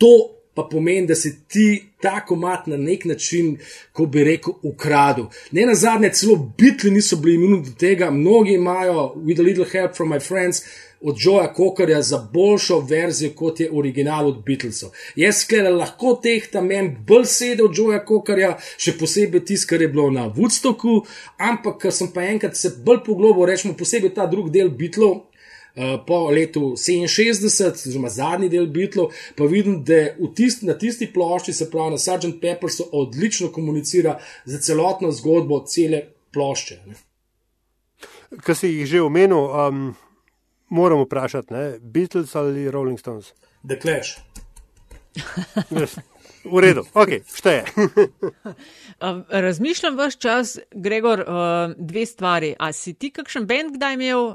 To pa pomeni, da si ti ta komat na nek način, ko bi rekel, ukradel. Ne na zadnje, celo bitli niso bili imuni do tega, mnogi imajo, with a little help from my friends od Joea Cockerja za boljšo verzijo, kot je original od Beatlesov. Jaz sklej lahko tehtam en bolj sedel od Joea Cockerja, še posebej tisto, kar je bilo na Woodstocku, ampak ker sem pa enkrat se bolj poglobil, rečemo posebej ta drug del Beatlov. Uh, po letu 67, oziroma zadnji del Beatlov, pa vidim, da tist, na tisti plošči, se pravi na Sgt. Peppersu, odlično komunicira za celotno zgodbo cele plošče. Kar si jih že omenil, um, moramo vprašati, ne? Beatles ali Rolling Stones? The Clash. V redu, ok, šteje. Razmišljam vaš čas, Gregor, dve stvari. A si ti kakšen bend kdaj imel,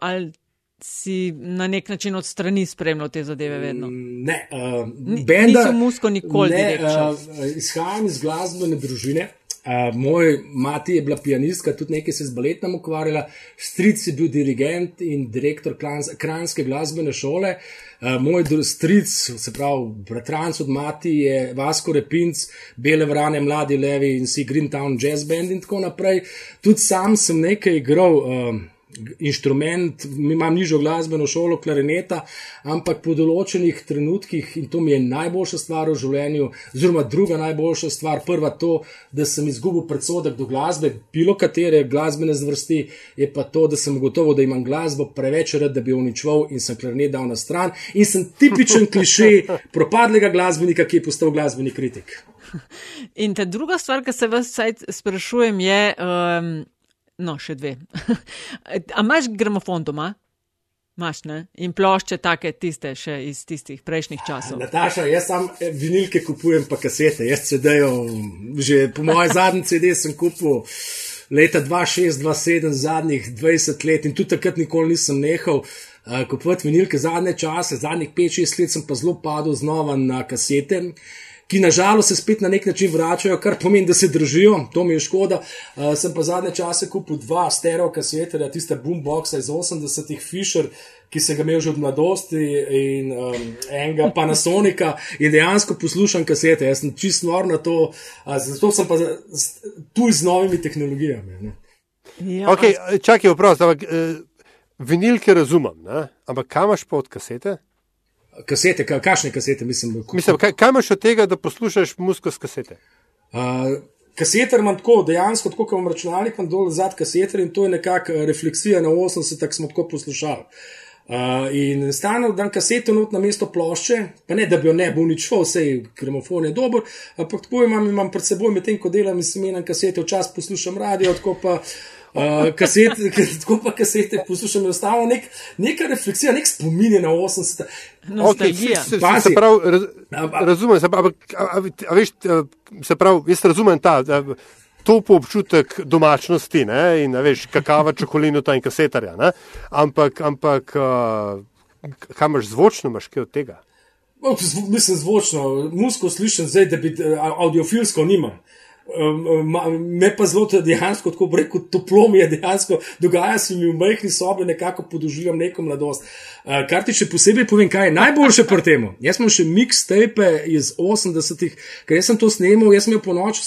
ali si na nek način od strani spremljal te zadeve vedno? Ne, uh, benda. Nisem musko nikoli. Ne, uh, izhajam iz glasbene družine. Uh, moj mati je bila pianistka, tudi nekaj se z baletom ukvarjala, stric je bil dirigent in direktor Kranske glasbene šole. Uh, moj stric, se pravi, bratranc od mati je Vasko Repinc, Bele vrane, Mladi Levi in si Greentown Jazz Band in tako naprej. Tudi sam sem nekaj igral. Uh, inštrument, imam nižjo glasbeno šolo, klarineta, ampak po določenih trenutkih, in to mi je najboljša stvar v življenju, oziroma druga najboljša stvar, prva to, da sem izgubil predsodek do glasbe, bilo katere glasbene zvrsti, je pa to, da sem gotovo, da imam glasbo preveč rad, da bi jo uničval in sem klarinet dal na stran in sem tipičen kliše propadlega glasbenika, ki je postal glasbeni kritik. In ta druga stvar, ki se vas sprašujem, je. Um... No, še dve. A imaš gramofon doma? Maš, ne? In plošče take tiste še iz tistih prejšnjih časov. Nataša, jaz sam eh, vinilke kupujem pa kasete. Jaz CD-jo, že po mojem zadnjem CD sem kupil leta 2006-2007, zadnjih 20 let in tudi takrat nikoli nisem nehal. Uh, kupovati vinilke zadnje čase, zadnjih 5-6 let sem pa zelo padel znova na kasete. Uh, ki nažalost se spet na nek način vračajo, kar pomeni, da se držijo, to mi je škoda. Uh, sem pa zadnje čase kupil dva stereo kaseterja, tiste boomboxe iz 80-ih Fisher. Ki se ga imel že od mladosti, in um, enega Panasonika, in dejansko poslušam kasete. Jaz sem čist nor na to, uh, zato sem pa tu z novimi tehnologijami. Ja, okay, čakaj, vprašaj, ampak uh, vinilke razumem, ne? ampak kam imaš pod kasete? Kasete, kakšne kasete, mislim. mislim kaj, kaj imaš od tega, da poslušaš muziko s kasete? Uh, kaseter imam tako, dejansko tako, kot imam računalnik, imam dol zadnji kaseter in to je nekakšna refleksija na 80, tako smo tako poslušali. Uh, in stane dan kaseto not na mesto plošče, pa ne, da bi jo ne bil nič šel, vse gramofon je dober, ampak tako imam, imam pred seboj, medtem ko delam in semenim kasete, včasih poslušam radio, tako pa uh, Uh, kasete, tako pa kasete poslušam, enostavno nek, neka refleksija, nek spomin na 80. Okay, se, se, se pravi, raz, razumem, se pravi, a, a, a veš, se pravi, jaz razumem ta. A, To po občutek domačnosti ne? in veš, kakava, čokolino in kasetarja. Ne? Ampak, ampak uh, kaj imaš zvočno, imaš kaj od tega? Mislim, zvočno, musko slišim zdaj, da bi audiofilsko nima. Me pa zelo dejansko, tako reko, toplo mi je dejansko, dogaja se mi v majhni sobi, nekako podoživljam neko mladosti. Kar ti še posebej povem, kaj je najboljše pri tem. Jaz sem še mixtape iz 80-ih, ker sem to snemal, jaz sem jo po noč,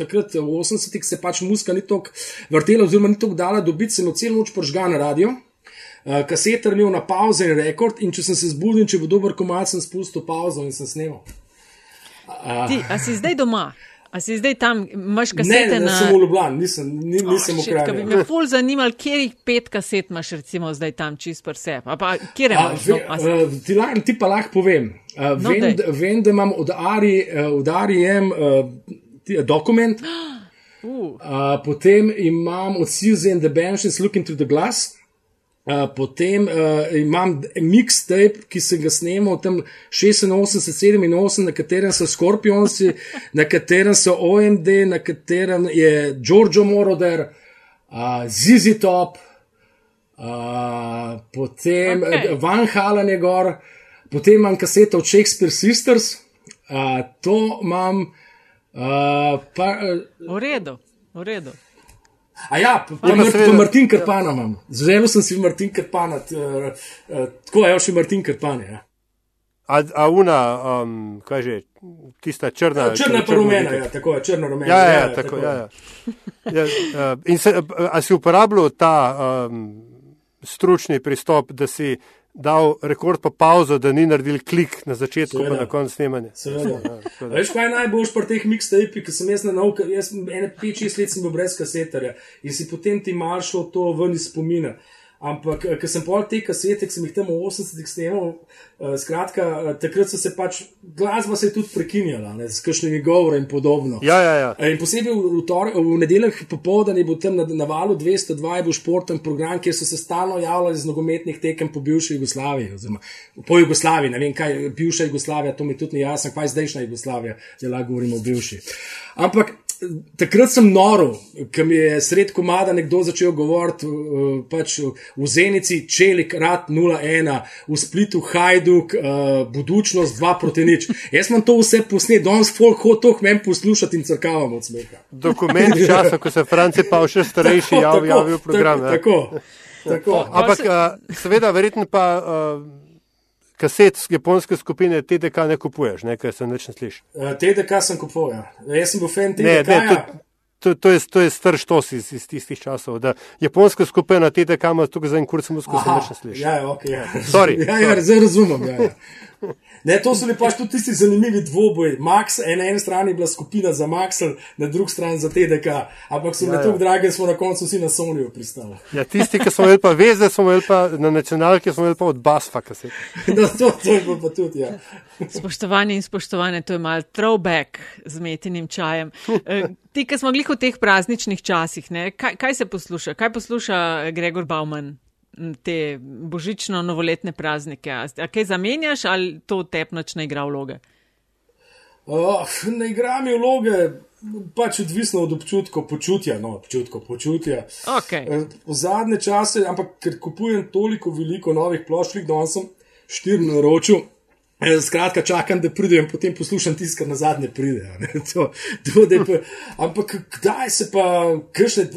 takrat v 80-ih se pač muska ni tako vrtela, oziroma ni tako dala dobiti, sem jo celo noč požgal na radio. Kaseter imel na pauze in rekord, in če sem se zbudil, če bo dober komat, sem spustil pauzo in sem snemal. Ti, a si zdaj doma? A si zdaj tam, imaš kasete? Ne, ne, na... sem v Ljubljani, nisem, ni, nisem oh, v kraju. Bi me ful zanimal, kje jih pet kaset imaš, recimo, zdaj tam čist per se. Pa, kje imaš? No, uh, ti, la, ti pa lahko povem. Uh, no, vem, vem, da imam od Ari, uh, od Ari M, uh, dokument. Uh. Uh, potem imam od Suzy and the Benches Look into the Glass. Uh, potem uh, imam mixtape, ki sem ga snimal tam 86, 87, na katerem so Scorpionsi, na katerem so OMD, na katerem je Giorgio Moroder, uh, Zizi Top, uh, potem okay. Van Halen je gor, potem imam kaseto od Shakespeare Sisters, uh, to imam. Uh, pa, uh, v redu, v redu. A ja, pa, ja, pa, Martin Krpana imam. Zelo sem si Martin Krpana, tako je še Martin Krpana. Ja. A, a una, um, kaj že, tista črna. Ja, črna pa rumena, ja, tako je, črna rumena. Ja, ja, ja, tako, tako. Ja, ja. ja, uh, in se, a si uporabljal ta um, stručni pristop, da si dal rekord pa pauzo, da ni naredil klik na začetku in na koncu snemanja. Seveda. Veš, kaj je najboljš pri teh mixtapih, ki sem jaz na nauka, jaz ene 5-6 let sem bil brez kasetarja in si potem ti maršal to ven iz spomina. Ampak, eh, ker sem pol te kasete, ki sem jih tam v 80-ih snemal, uh, skratka, uh, takrat so se pač glasba se tudi prekinjala, ne, z kakšnimi govori in podobno. Ja, ja, ja. In posebej v, v, v nedeljah popoldan je bil tam na, na valu 202, je bil športen program, kjer so se stalno javljali z nogometnih tekem po bivši Jugoslaviji, oziroma po Jugoslaviji, ne vem kaj, bivša Jugoslavija, to mi tudi ni jasno, kaj zdajšnja Jugoslavija, zdaj lahko govorimo o bivši. Ampak takrat sem noro, ker mi je sred komada nekdo začel govoriti uh, pač v Zenici, Čelik, Rat 0-1, v Splitu, Hajduk, uh, Budučnost 2 proti nič. Jaz sem to vse posnet, danes folk hotoh meni poslušati in crkavam od smeha. Dokument časa, ko se Franci pa še starejši javijo v program. Tako, tako, tako. Ampak uh, seveda, verjetno pa. Kaset japonske skupine TDK ne kupuješ, nekaj se neč ne sliši. Uh, TDK sem kupoval, ja. jaz sem bil fan TDK. Ne, ne, to, to, to je, to je star štos iz, iz tistih časov. Da japonska skupina TDK ima tukaj za en kurc musko, se neč ne sliši. Ja, ok, ja. Sorry. ja, ja, zdaj razumem. Ja, ja. Ne, to so bili pač tudi tisti zanimivi dvoboji. Max, na eni strani je bila skupina za Max, na drugi strani za TDK, ampak so bili ja, ja. tako dragi, da smo na koncu vsi na Soniju pristali. Ja, tisti, ki smo imeli pa veze, smo imeli pa na nacionalki, smo imeli pa od Basfa, kaj se. No, to, to je pa tudi, ja. Spoštovani in spoštovane, to je mal throwback z metenim čajem. Eh, ti, ki smo glih v teh prazničnih časih, ne, kaj, kaj se posluša? Kaj posluša Gregor Bauman? Te božično-novoletne praznike. A kaj zamenjaš ali to tepnoč ne igra vloge? Uh, ne igra mi vloge, pač odvisno od občutka, počutja. No, občutko, počutja. Okay. E, v zadnje čase, ampak ker kupujem toliko veliko novih plošč, da sem štiri na roču. E, skratka, čakam, da pridem, potem poslušam tisto, kar na zadnje pride. To, to, pa, ampak kdaj se pa, kršne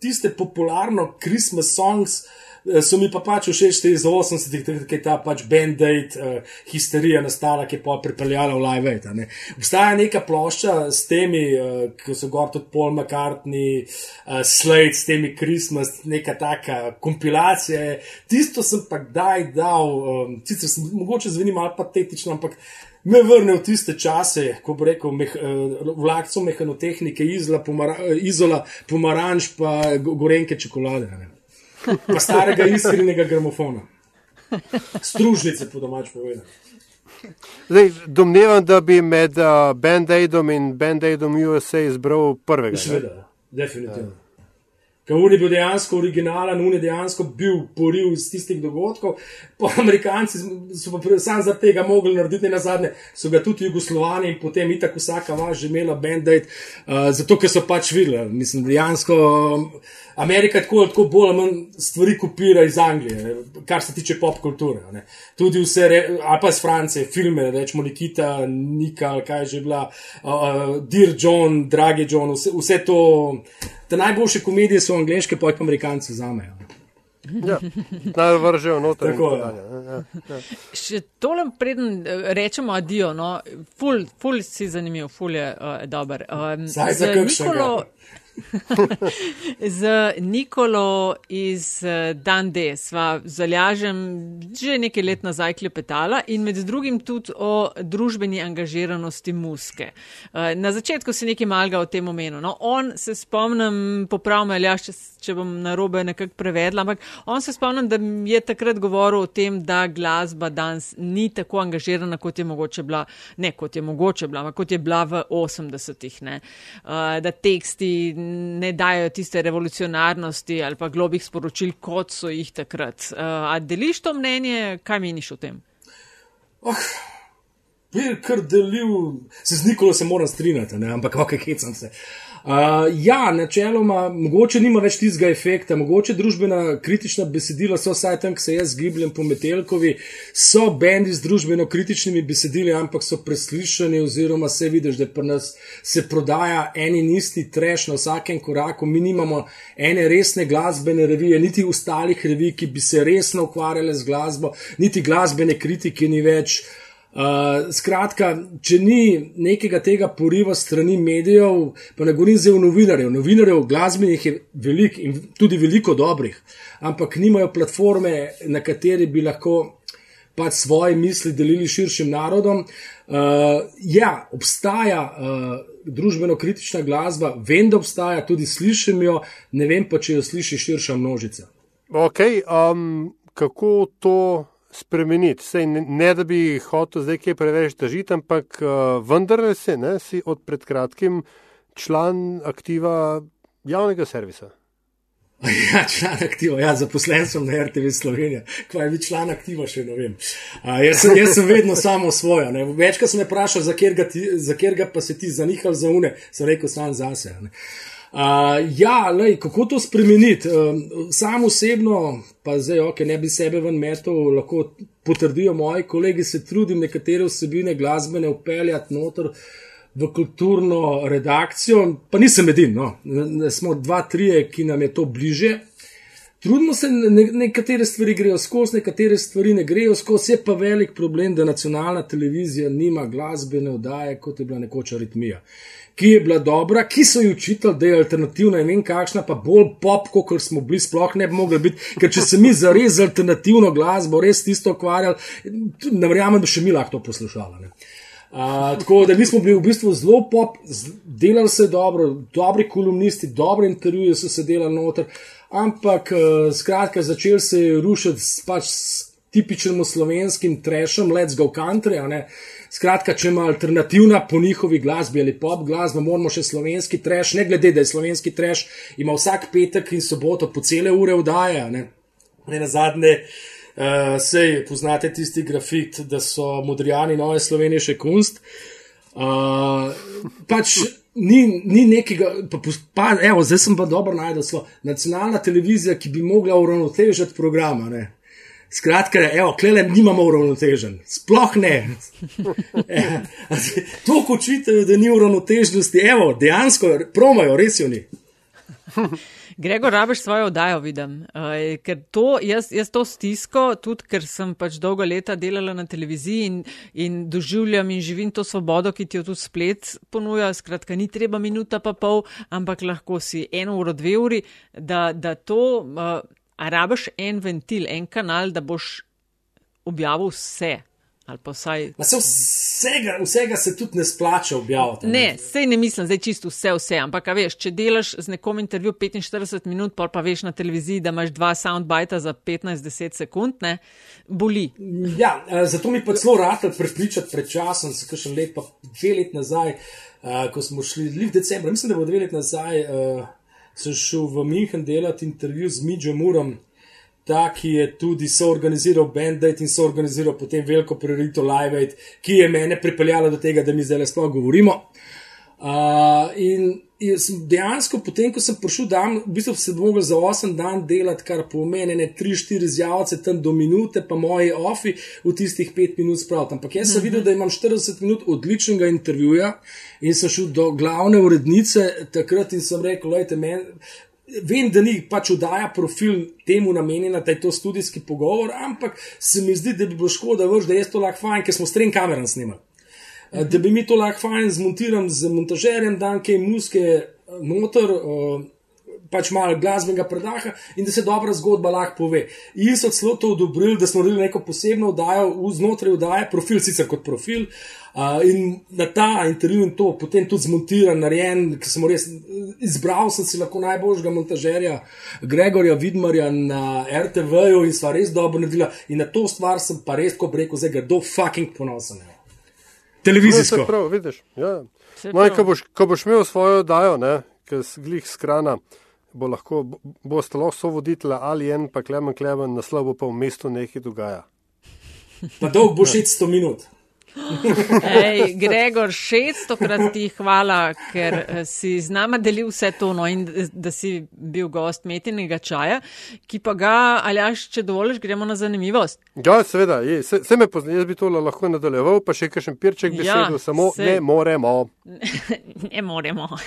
tiste popularno Christmas songs, uh, so mi pa pač všeč te iz 80-ih, ki je ta pač band-aid, uh, histerija nastala, ki je pa pripeljala v live. -aid, ne. Obstaja neka plošča s temi, uh, ki so gor tudi Paul McCartney, uh, Slade, s temi Christmas, neka taka kompilacija. Tisto sem pa kdaj dal, um, sicer sem mogoče zveni malo patetično, ampak. Me vrne v tiste čase, ko bo rekel, meh, vlakco mehanotehnike, izola, pomara, izola, pomaranč, pa gorenke čokolade. Ne pa starega iskrenega gramofona. Stružnice, po domač povedano. Zdaj, domnevam, da bi med uh, Band-Aidom in Band-Aidom USA izbral prvega. Seveda, definitivno. Ja. Ker on je bil dejansko originalen, on je dejansko bil poril iz tistih dogodkov. Po Amerikanci so pa sam zaradi tega mogli narediti na zadnje, so ga tudi Jugoslovani in potem itak vsaka vaš že imela band-aid, uh, zato ker so pač videli. Mislim, dejansko um, Amerika tako, tako bolj ali manj stvari kopira iz Anglije, ne, kar se tiče pop kulture. Ne. Tudi vse, ali pa iz Francije, filme, rečemo Nikita, Nika, kaj že bila, uh, Dear John, Dragi John, vse, vse to. Te najboljše komedije so angliške, pa jih amerikanci zamejo. Ja, naj vržejo noter. Tako, ja. Ja, ja. Še tole preden eh, rečemo adijo, no, ful, ful si zanimiv, ful je uh, dober. Um, Zdaj za kakšno? z Nikolo iz eh, Dande sva zalažem že nekaj let nazaj klepetala in med drugim tudi o družbeni angažiranosti muske. Eh, na začetku si nekaj malga o tem omenil. No, on se spomnim, popravim, ali če, če bom na robe nekako prevedla, ampak on se spomnim, da je takrat govoril o tem, da glasba danes ni tako angažirana, kot je mogoče bila, ne kot je mogoče bila, ampak kot je bila v 80-ih. Uh, da teksti ne dajo tiste revolucionarnosti ali pa globih sporočil, kot so jih takrat. Uh, a deliš to mnenje, kaj meniš o tem? Oh, bi kar delil, se z Nikolo se moram strinjati, ampak ok, hecam se. Uh, Uh, ja, načeloma, mogoče nima več tistega efekta, mogoče družbena kritična besedila so vsaj tam, ki se jaz gibljem po Metelkovi, so bendi z družbeno kritičnimi besedili, ampak so preslišani oziroma se vidiš, da pri nas se prodaja en in isti treš na vsakem koraku. Mi nimamo ene resne glasbene revije, niti ostalih revij, ki bi se resno ukvarjale z glasbo, niti glasbene kritike ni več. Uh, Uh, skratka, če ni nekega tega poriva strani medijev, pa ne govorim zdaj o novinarjev, novinarjev glasbenih je veliko in tudi veliko dobrih, ampak nimajo platforme, na kateri bi lahko pač svoje misli delili širšim narodom. Uh, ja, obstaja uh, družbeno kritična glasba, vem, da obstaja, tudi slišim jo, ne vem pa, če jo sliši širša množica. Ok, um, kako to spremeniti. Sej, ne, ne da bi hotel zdaj kaj preveč težiti, ampak uh, vendar se, ne, si od pred kratkim član aktiva javnega servisa. Ja, član aktiva, ja, zaposlen sem na RTV Slovenija. Kaj je član aktiva, še ne vem. A, jaz, sem, jaz sem vedno samo svoja. Večkrat sem vprašal, za kjer ga pa se ti zanihal za une, sem rekel sam zase. Uh, ja, lej, kako to spremeniti? Uh, sam osebno, pa zdaj, ok, ne bi sebe ven metal, lahko potrdijo moji kolegi, se trudim nekatere vsebine glasbene upeljati noter. Uh, v kulturno redakcijo, pa nisem edin, no. smo dva, tri, ki nam je to bliže. Trudimo se, ne, nekatere stvari grejo skozi, nekatere stvari ne grejo skozi, je pa velik problem, da nacionalna televizija nima glasbene oddaje, kot je bila nekoč aritmija, ki je bila dobra, ki so ji učitelj, da je alternativna in vem kakšna, pa bolj pop, kot smo bili, sploh ne bi mogli biti, ker če se mi za res alternativno glasbo, res tisto ukvarjali, ne verjamem, da še mi lahko to poslušali. Uh, tako da mi smo bili v bistvu zelo pop, delali se dobro, dobri kolumnisti, dobre intervjuje so se delali noter, ampak uh, skratka začel se je rušiti s pač s tipičnim slovenskim trešem, let's go country. Skratka, če ima alternativna po njihovi glasbi ali pop glasba, moramo še slovenski treš, ne glede, da je slovenski treš, ima vsak petek in soboto po cele ure vdaja. Ne, ne na zadnje. Uh, sej poznate tisti grafit, da so modrijani nove Slovenije še kunst. Uh, pač ni, ni nekega, pa, pa evo, zdaj sem pa dobro najdel slo. Nacionalna televizija, ki bi mogla uravnotežiti programa. Ne. Skratka, evo, klele nimamo uravnotežen, sploh ne. E, to, ko čitajo, da ni uravnotežnosti, evo, dejansko promajo, res jo ni. Gregor, rabiš svojo oddajo, vidim. Uh, ker to, jaz, jaz to stisko, tudi ker sem pač dolgo leta delala na televiziji in, in doživljam in živim to svobodo, ki ti jo tudi splet ponuja. Skratka, ni treba minuta pa pol, ampak lahko si eno uro, dve uri, da, da to, uh, a rabiš en ventil, en kanal, da boš objavil vse. Vsaj... Vsega, vsega se tudi ne splača objaviti. Ne, sej ne mislim, da je čisto vse, vse. Ampak, veš, če delaš z nekom intervju 45 minut, pa, pa veš na televiziji, da imaš dva soundbita za 15-10 sekund, ne, boli. Ja, zato mi pa celo rad prepričati pred časom, se kažem let, pa dve let nazaj, ko smo šli, v decembru, mislim, da bo dve let nazaj, uh, sem šel v München delati intervju z Midžom Urom ta, ki je tudi soorganiziral Band-Aid in soorganiziral potem veliko prioriteto Live Aid, ki je mene pripeljala do tega, da mi zdaj sploh govorimo. Uh, in, in dejansko, potem, ko sem prišel tam, v bistvu sem mogel za 8 dan delati, kar pomeni ne 3-4 izjavce tam do minute, pa moji ofi v tistih 5 minut spraviti. Ampak jaz sem videl, da imam 40 minut odličnega intervjuja in sem šel do glavne urednice takrat in sem rekel, lojte, meni. Vem, da ni pač oddaja profil temu namenjena, da je to študijski pogovor, ampak se mi zdi, da bi bilo škoda, vrš, da je to lahko fajn, ker smo s trem kameram snimali. Mhm. Da bi mi to lahko fajn zmontiral z montažerjem, dan kaj muske, motor, pač malo glasbenega predaha in da se dobra zgodba lahko pove. In so celo to odobrili, da smo naredili neko posebno oddajo, znotraj oddaje, profil sicer kot profil. Uh, in na ta intervju in to potem tudi zmontiran, narejen, ki sem res izbral, sem si lahko najboljšega montažerja, Gregorja Vidmarja na RTV-ju in stvar res dobro naredila. In na to stvar sem pa res, ko bi rekel, zdaj do fucking ponosen. Televizijsko. No, prav, vidiš. Ja. Maj, ko, boš, ko boš imel svojo dajo, ki je glih skrana, bo lahko, bo stalo so voditelja ali en, pa klemen klemen, naslov pa v mestu nekaj dogaja. Pa dolg bo 600 minut. Ej, Gregor, šestokrat ti hvala, ker eh, si z nama delil vse to no, in da si bil gost metinega čaja, ki pa ga, ali až, če dovoliš, gremo na zanimivost. Ja, seveda, je, se, se me pozna, jaz bi to lahko nadaljeval, pa še kakšen pirček bi ja, sedel, samo se... ne moremo. ne moremo. um,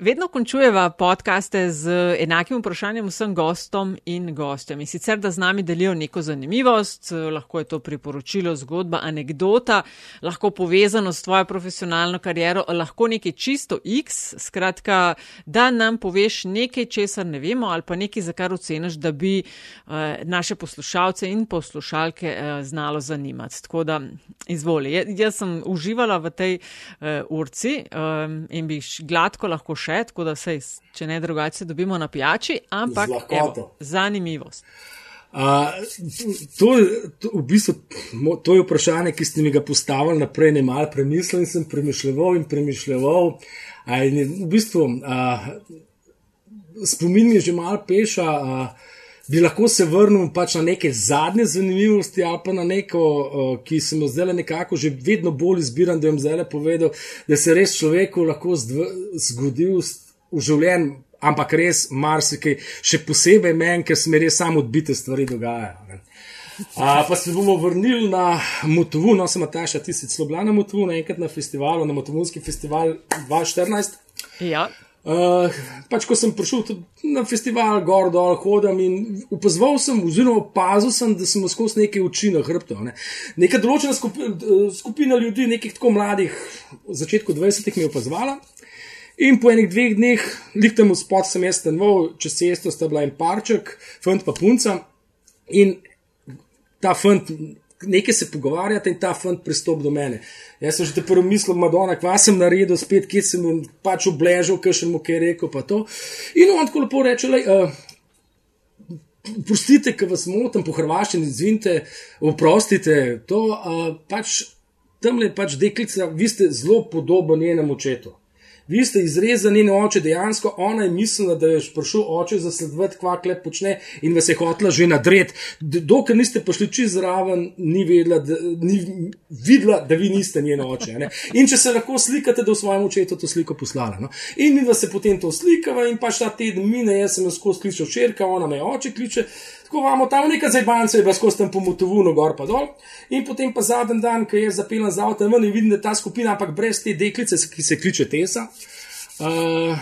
vedno končujeva podkaste z enakim vprašanjem vsem gostom in gostjem. In sicer, da z nami delijo neko zanimivost, lahko je to priporočilo sporočilo, zgodba, anekdota, lahko povezano s tvojo profesionalno kariero, lahko nekaj čisto X, skratka, da nam poveš nekaj, česar ne vemo ali pa nekaj, za kar oceniš, da bi uh, naše poslušalce in poslušalke uh, znalo zanimati. Tako da izvoli. J jaz sem uživala v tej uh, urci um, in bi gladko lahko še, tako da se, če ne drugače, dobimo na pijači, ampak evo, zanimivost. To, to, v bistvu, to je vprašanje, ki ste mi ga postavili naprej, ne malo premislil in sem premišljal in premišljal. V bistvu, a, spomin mi je že malo peša. Uh, bi lahko se vrnil pač na neke zadnje zanimivosti, ali pa na neko, uh, ki se mi zdaj nekako že vedno bolj izbiram, da jim zdaj povedal, da se res človeku lahko zgodil v življenju, ampak res marsikaj, še posebej meni, ker se mi res samo odbite stvari dogajajo. A, pa se bomo vrnili na Motovu, no, sem Ataša, ti si celo bila na Motovu, enkrat na festivalu, na Motovunski festival 2014. Ja. Uh, pač, ko sem prišel na festival, gor dol hodim in opazoval sem, oziroma opazil sem, da smo skozi neke oči na hrbtu. Ne. Neka določena skupi, skupina ljudi, nekih tako mladih, v začetku 20-ih, mi je opazovala. In po enih dveh dneh, lik tam spod sem jaz stanoval, čez cesto sta bila en parček, fant pa punca. In ta fant nekaj se pogovarjate in ta fant pristop do mene. Jaz sem že te prvo mislil, Madonna, kva sem naredil, spet, kje sem pač obležal, kaj še mu kaj rekel, pa to. In on tako lepo reče, le. Uh, Prostite, ker vas motim po hrvaščini, zvinite, oprostite, to uh, pač tam je pač deklica, vi ste zelo podobni njenemu očetu. Vi ste izrezali njene oči, dejansko ona je mislila, da je prišel oče zasledovati, kva klep počne in vas je hotla že nadred. Dokler niste prišli čez zraven, ni vedela, da, ni videla, da vi niste njene oče. Ne? In če se lahko slikate, da v svojem očetu to sliko poslala. No? In mi vas se potem to slikava in pač ta teden mine, jaz sem jo skozi kličal črka, ona me oče kliče tako imamo tam nekaj zajbance, je skozi tam pomotovuno gor pa dol. In potem pa zadnji dan, ko je zapeljen za avto, ven in vidim, da ta skupina, ampak brez te deklice, ki se kliče Tesa. Uh,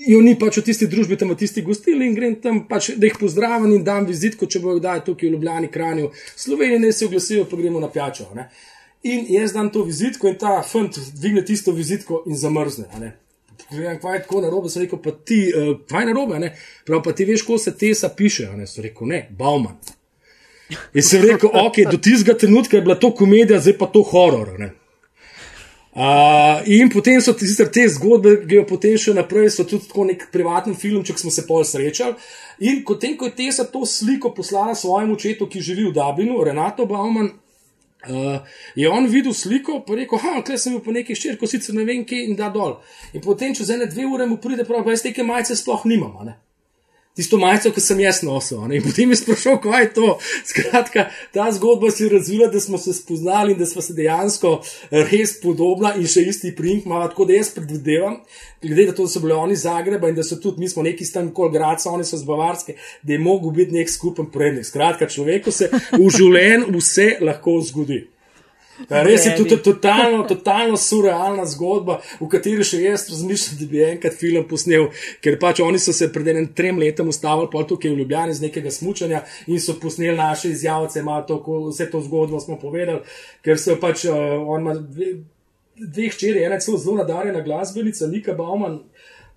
Jo ni pač v tisti družbi, tam v tisti gostili in grem tam, pač, da jih pozdravim in dam vizitko, če bojo kdaj tukaj v Ljubljani, Kranju, Sloveniji, ne se oglasijo, pa gremo na pijačo. In jaz dam to vizitko in ta fant dvigne tisto vizitko in zamrzne kaj je tako narobe, sem rekel, pa ti, uh, kaj je narobe, ne? Prav, pa ti veš, ko se tesa piše, ne? Sem rekel, ne, Bauman. In sem rekel, ok, do tistega trenutka je bila to komedija, zdaj pa to horor? Uh, in potem so sicer te zgodbe, ki jo potem še naprej, so tudi tako nek privatni film, če smo se pol srečali. In potem, ko je Tesa to sliko poslala svojemu očetu, ki živi v Dublinu, Renato Bauman, Uh, je on videl sliko, pa rekel, ha, klej sem bil po neki ščirki, sicer ne vem, kje in da dol. In potem, čez ene dve ure mu pride, prav, pa jaz te majice sploh nimam. Ne? Tisto majico, ki sem jaz nosil. Ne? In potem je sprašal, kaj je to. Skratka, ta zgodba se je razvila, da smo se spoznali in da smo se dejansko res podobna in še isti prink, malo tako da jaz predvidevam, glede na to, da so bili oni iz Zagreba in da so tudi mi smo neki stan kol Graca, oni so z Bavarske, da je mogel biti nek skupen prednik. Skratka, človeku se v življenju vse lahko zgodi. Res je tudi totalno, totalno surrealna zgodba, v kateri še jaz razmišljam, da bi enkrat film posnel, ker pač oni so se pred enim trem letom ustavili pol tukaj v Ljubljani z nekega smučanja in so posneli naše izjavce, malo to, vse to zgodbo smo povedali, ker so pač uh, on ima dve, dve hčeri, ena je celo zelo nadarjena glasbenica, Lika Bauman.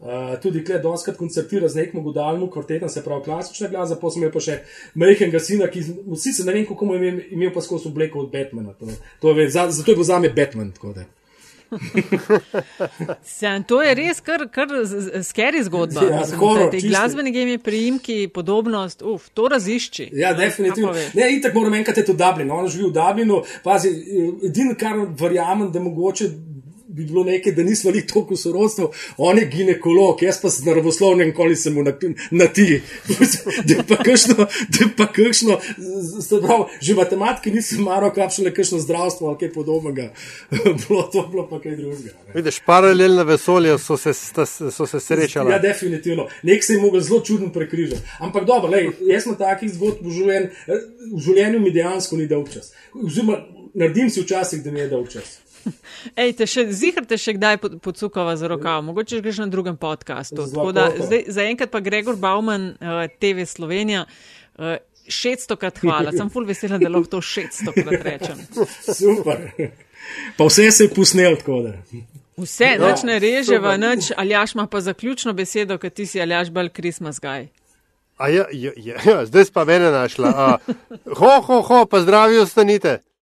Uh, tudi tukaj doskrat koncertira z nekim godalnim kvartetom, se pravi klasična glasba, pa sem imel pa še majhnega sina, ki vsi se ne vem, kako mu je imel pa skozi obleko od Batmana. To, to je, za, zato je bil za me Batman. Sen, to je res kar, kar skeri zgodba. Ja, horror, te glasbene gemi, priimki, podobnost, uf, to razišči. Ja, definitivno. Ne, in tako moram enkrat je to Dublin. On živi v Dublinu, pazi, edino, kar verjamem, da mogoče bi bilo nekaj, da nismo bili toliko sorodstv, on je ginekolog, jaz pa sem naravoslovni, koli sem mu na, na ti. Da pa kakšno, da pa kakšno, prav, že matematiki nisem maro, kapšele kakšno zdravstvo ali kaj podobnega. bilo to bilo pa kaj drugega. Ne. Vidiš, paralelne vesolje so se, sta, so se srečale. Ja, definitivno. Nek se je mogel zelo čudno prekrižati. Ampak dobro, lej, jaz sem takih zgodb v življenju, v življenju mi dejansko ni dolg čas. Oziroma, naredim si včasih, da mi je dolg čas. Ej, te še, zihrte še kdaj pocukava za rokav, mogoče greš na drugem podkastu. Zaenkrat pa Gregor Bauman, uh, eh, TV Slovenija. Uh, eh, 600 krat hvala, sem full vesela, da lahko to 600 krat rečem. Super. Pa vse se je posnel tako da. Vse, no, noč ne reževa, noč Aljaš ima pa zaključno besedo, ker ti si Aljaš bolj Christmas guy. Ja, ja, ja, ja, zdaj pa mene našla. A, ho, ho, ho, pa zdravi ostanite.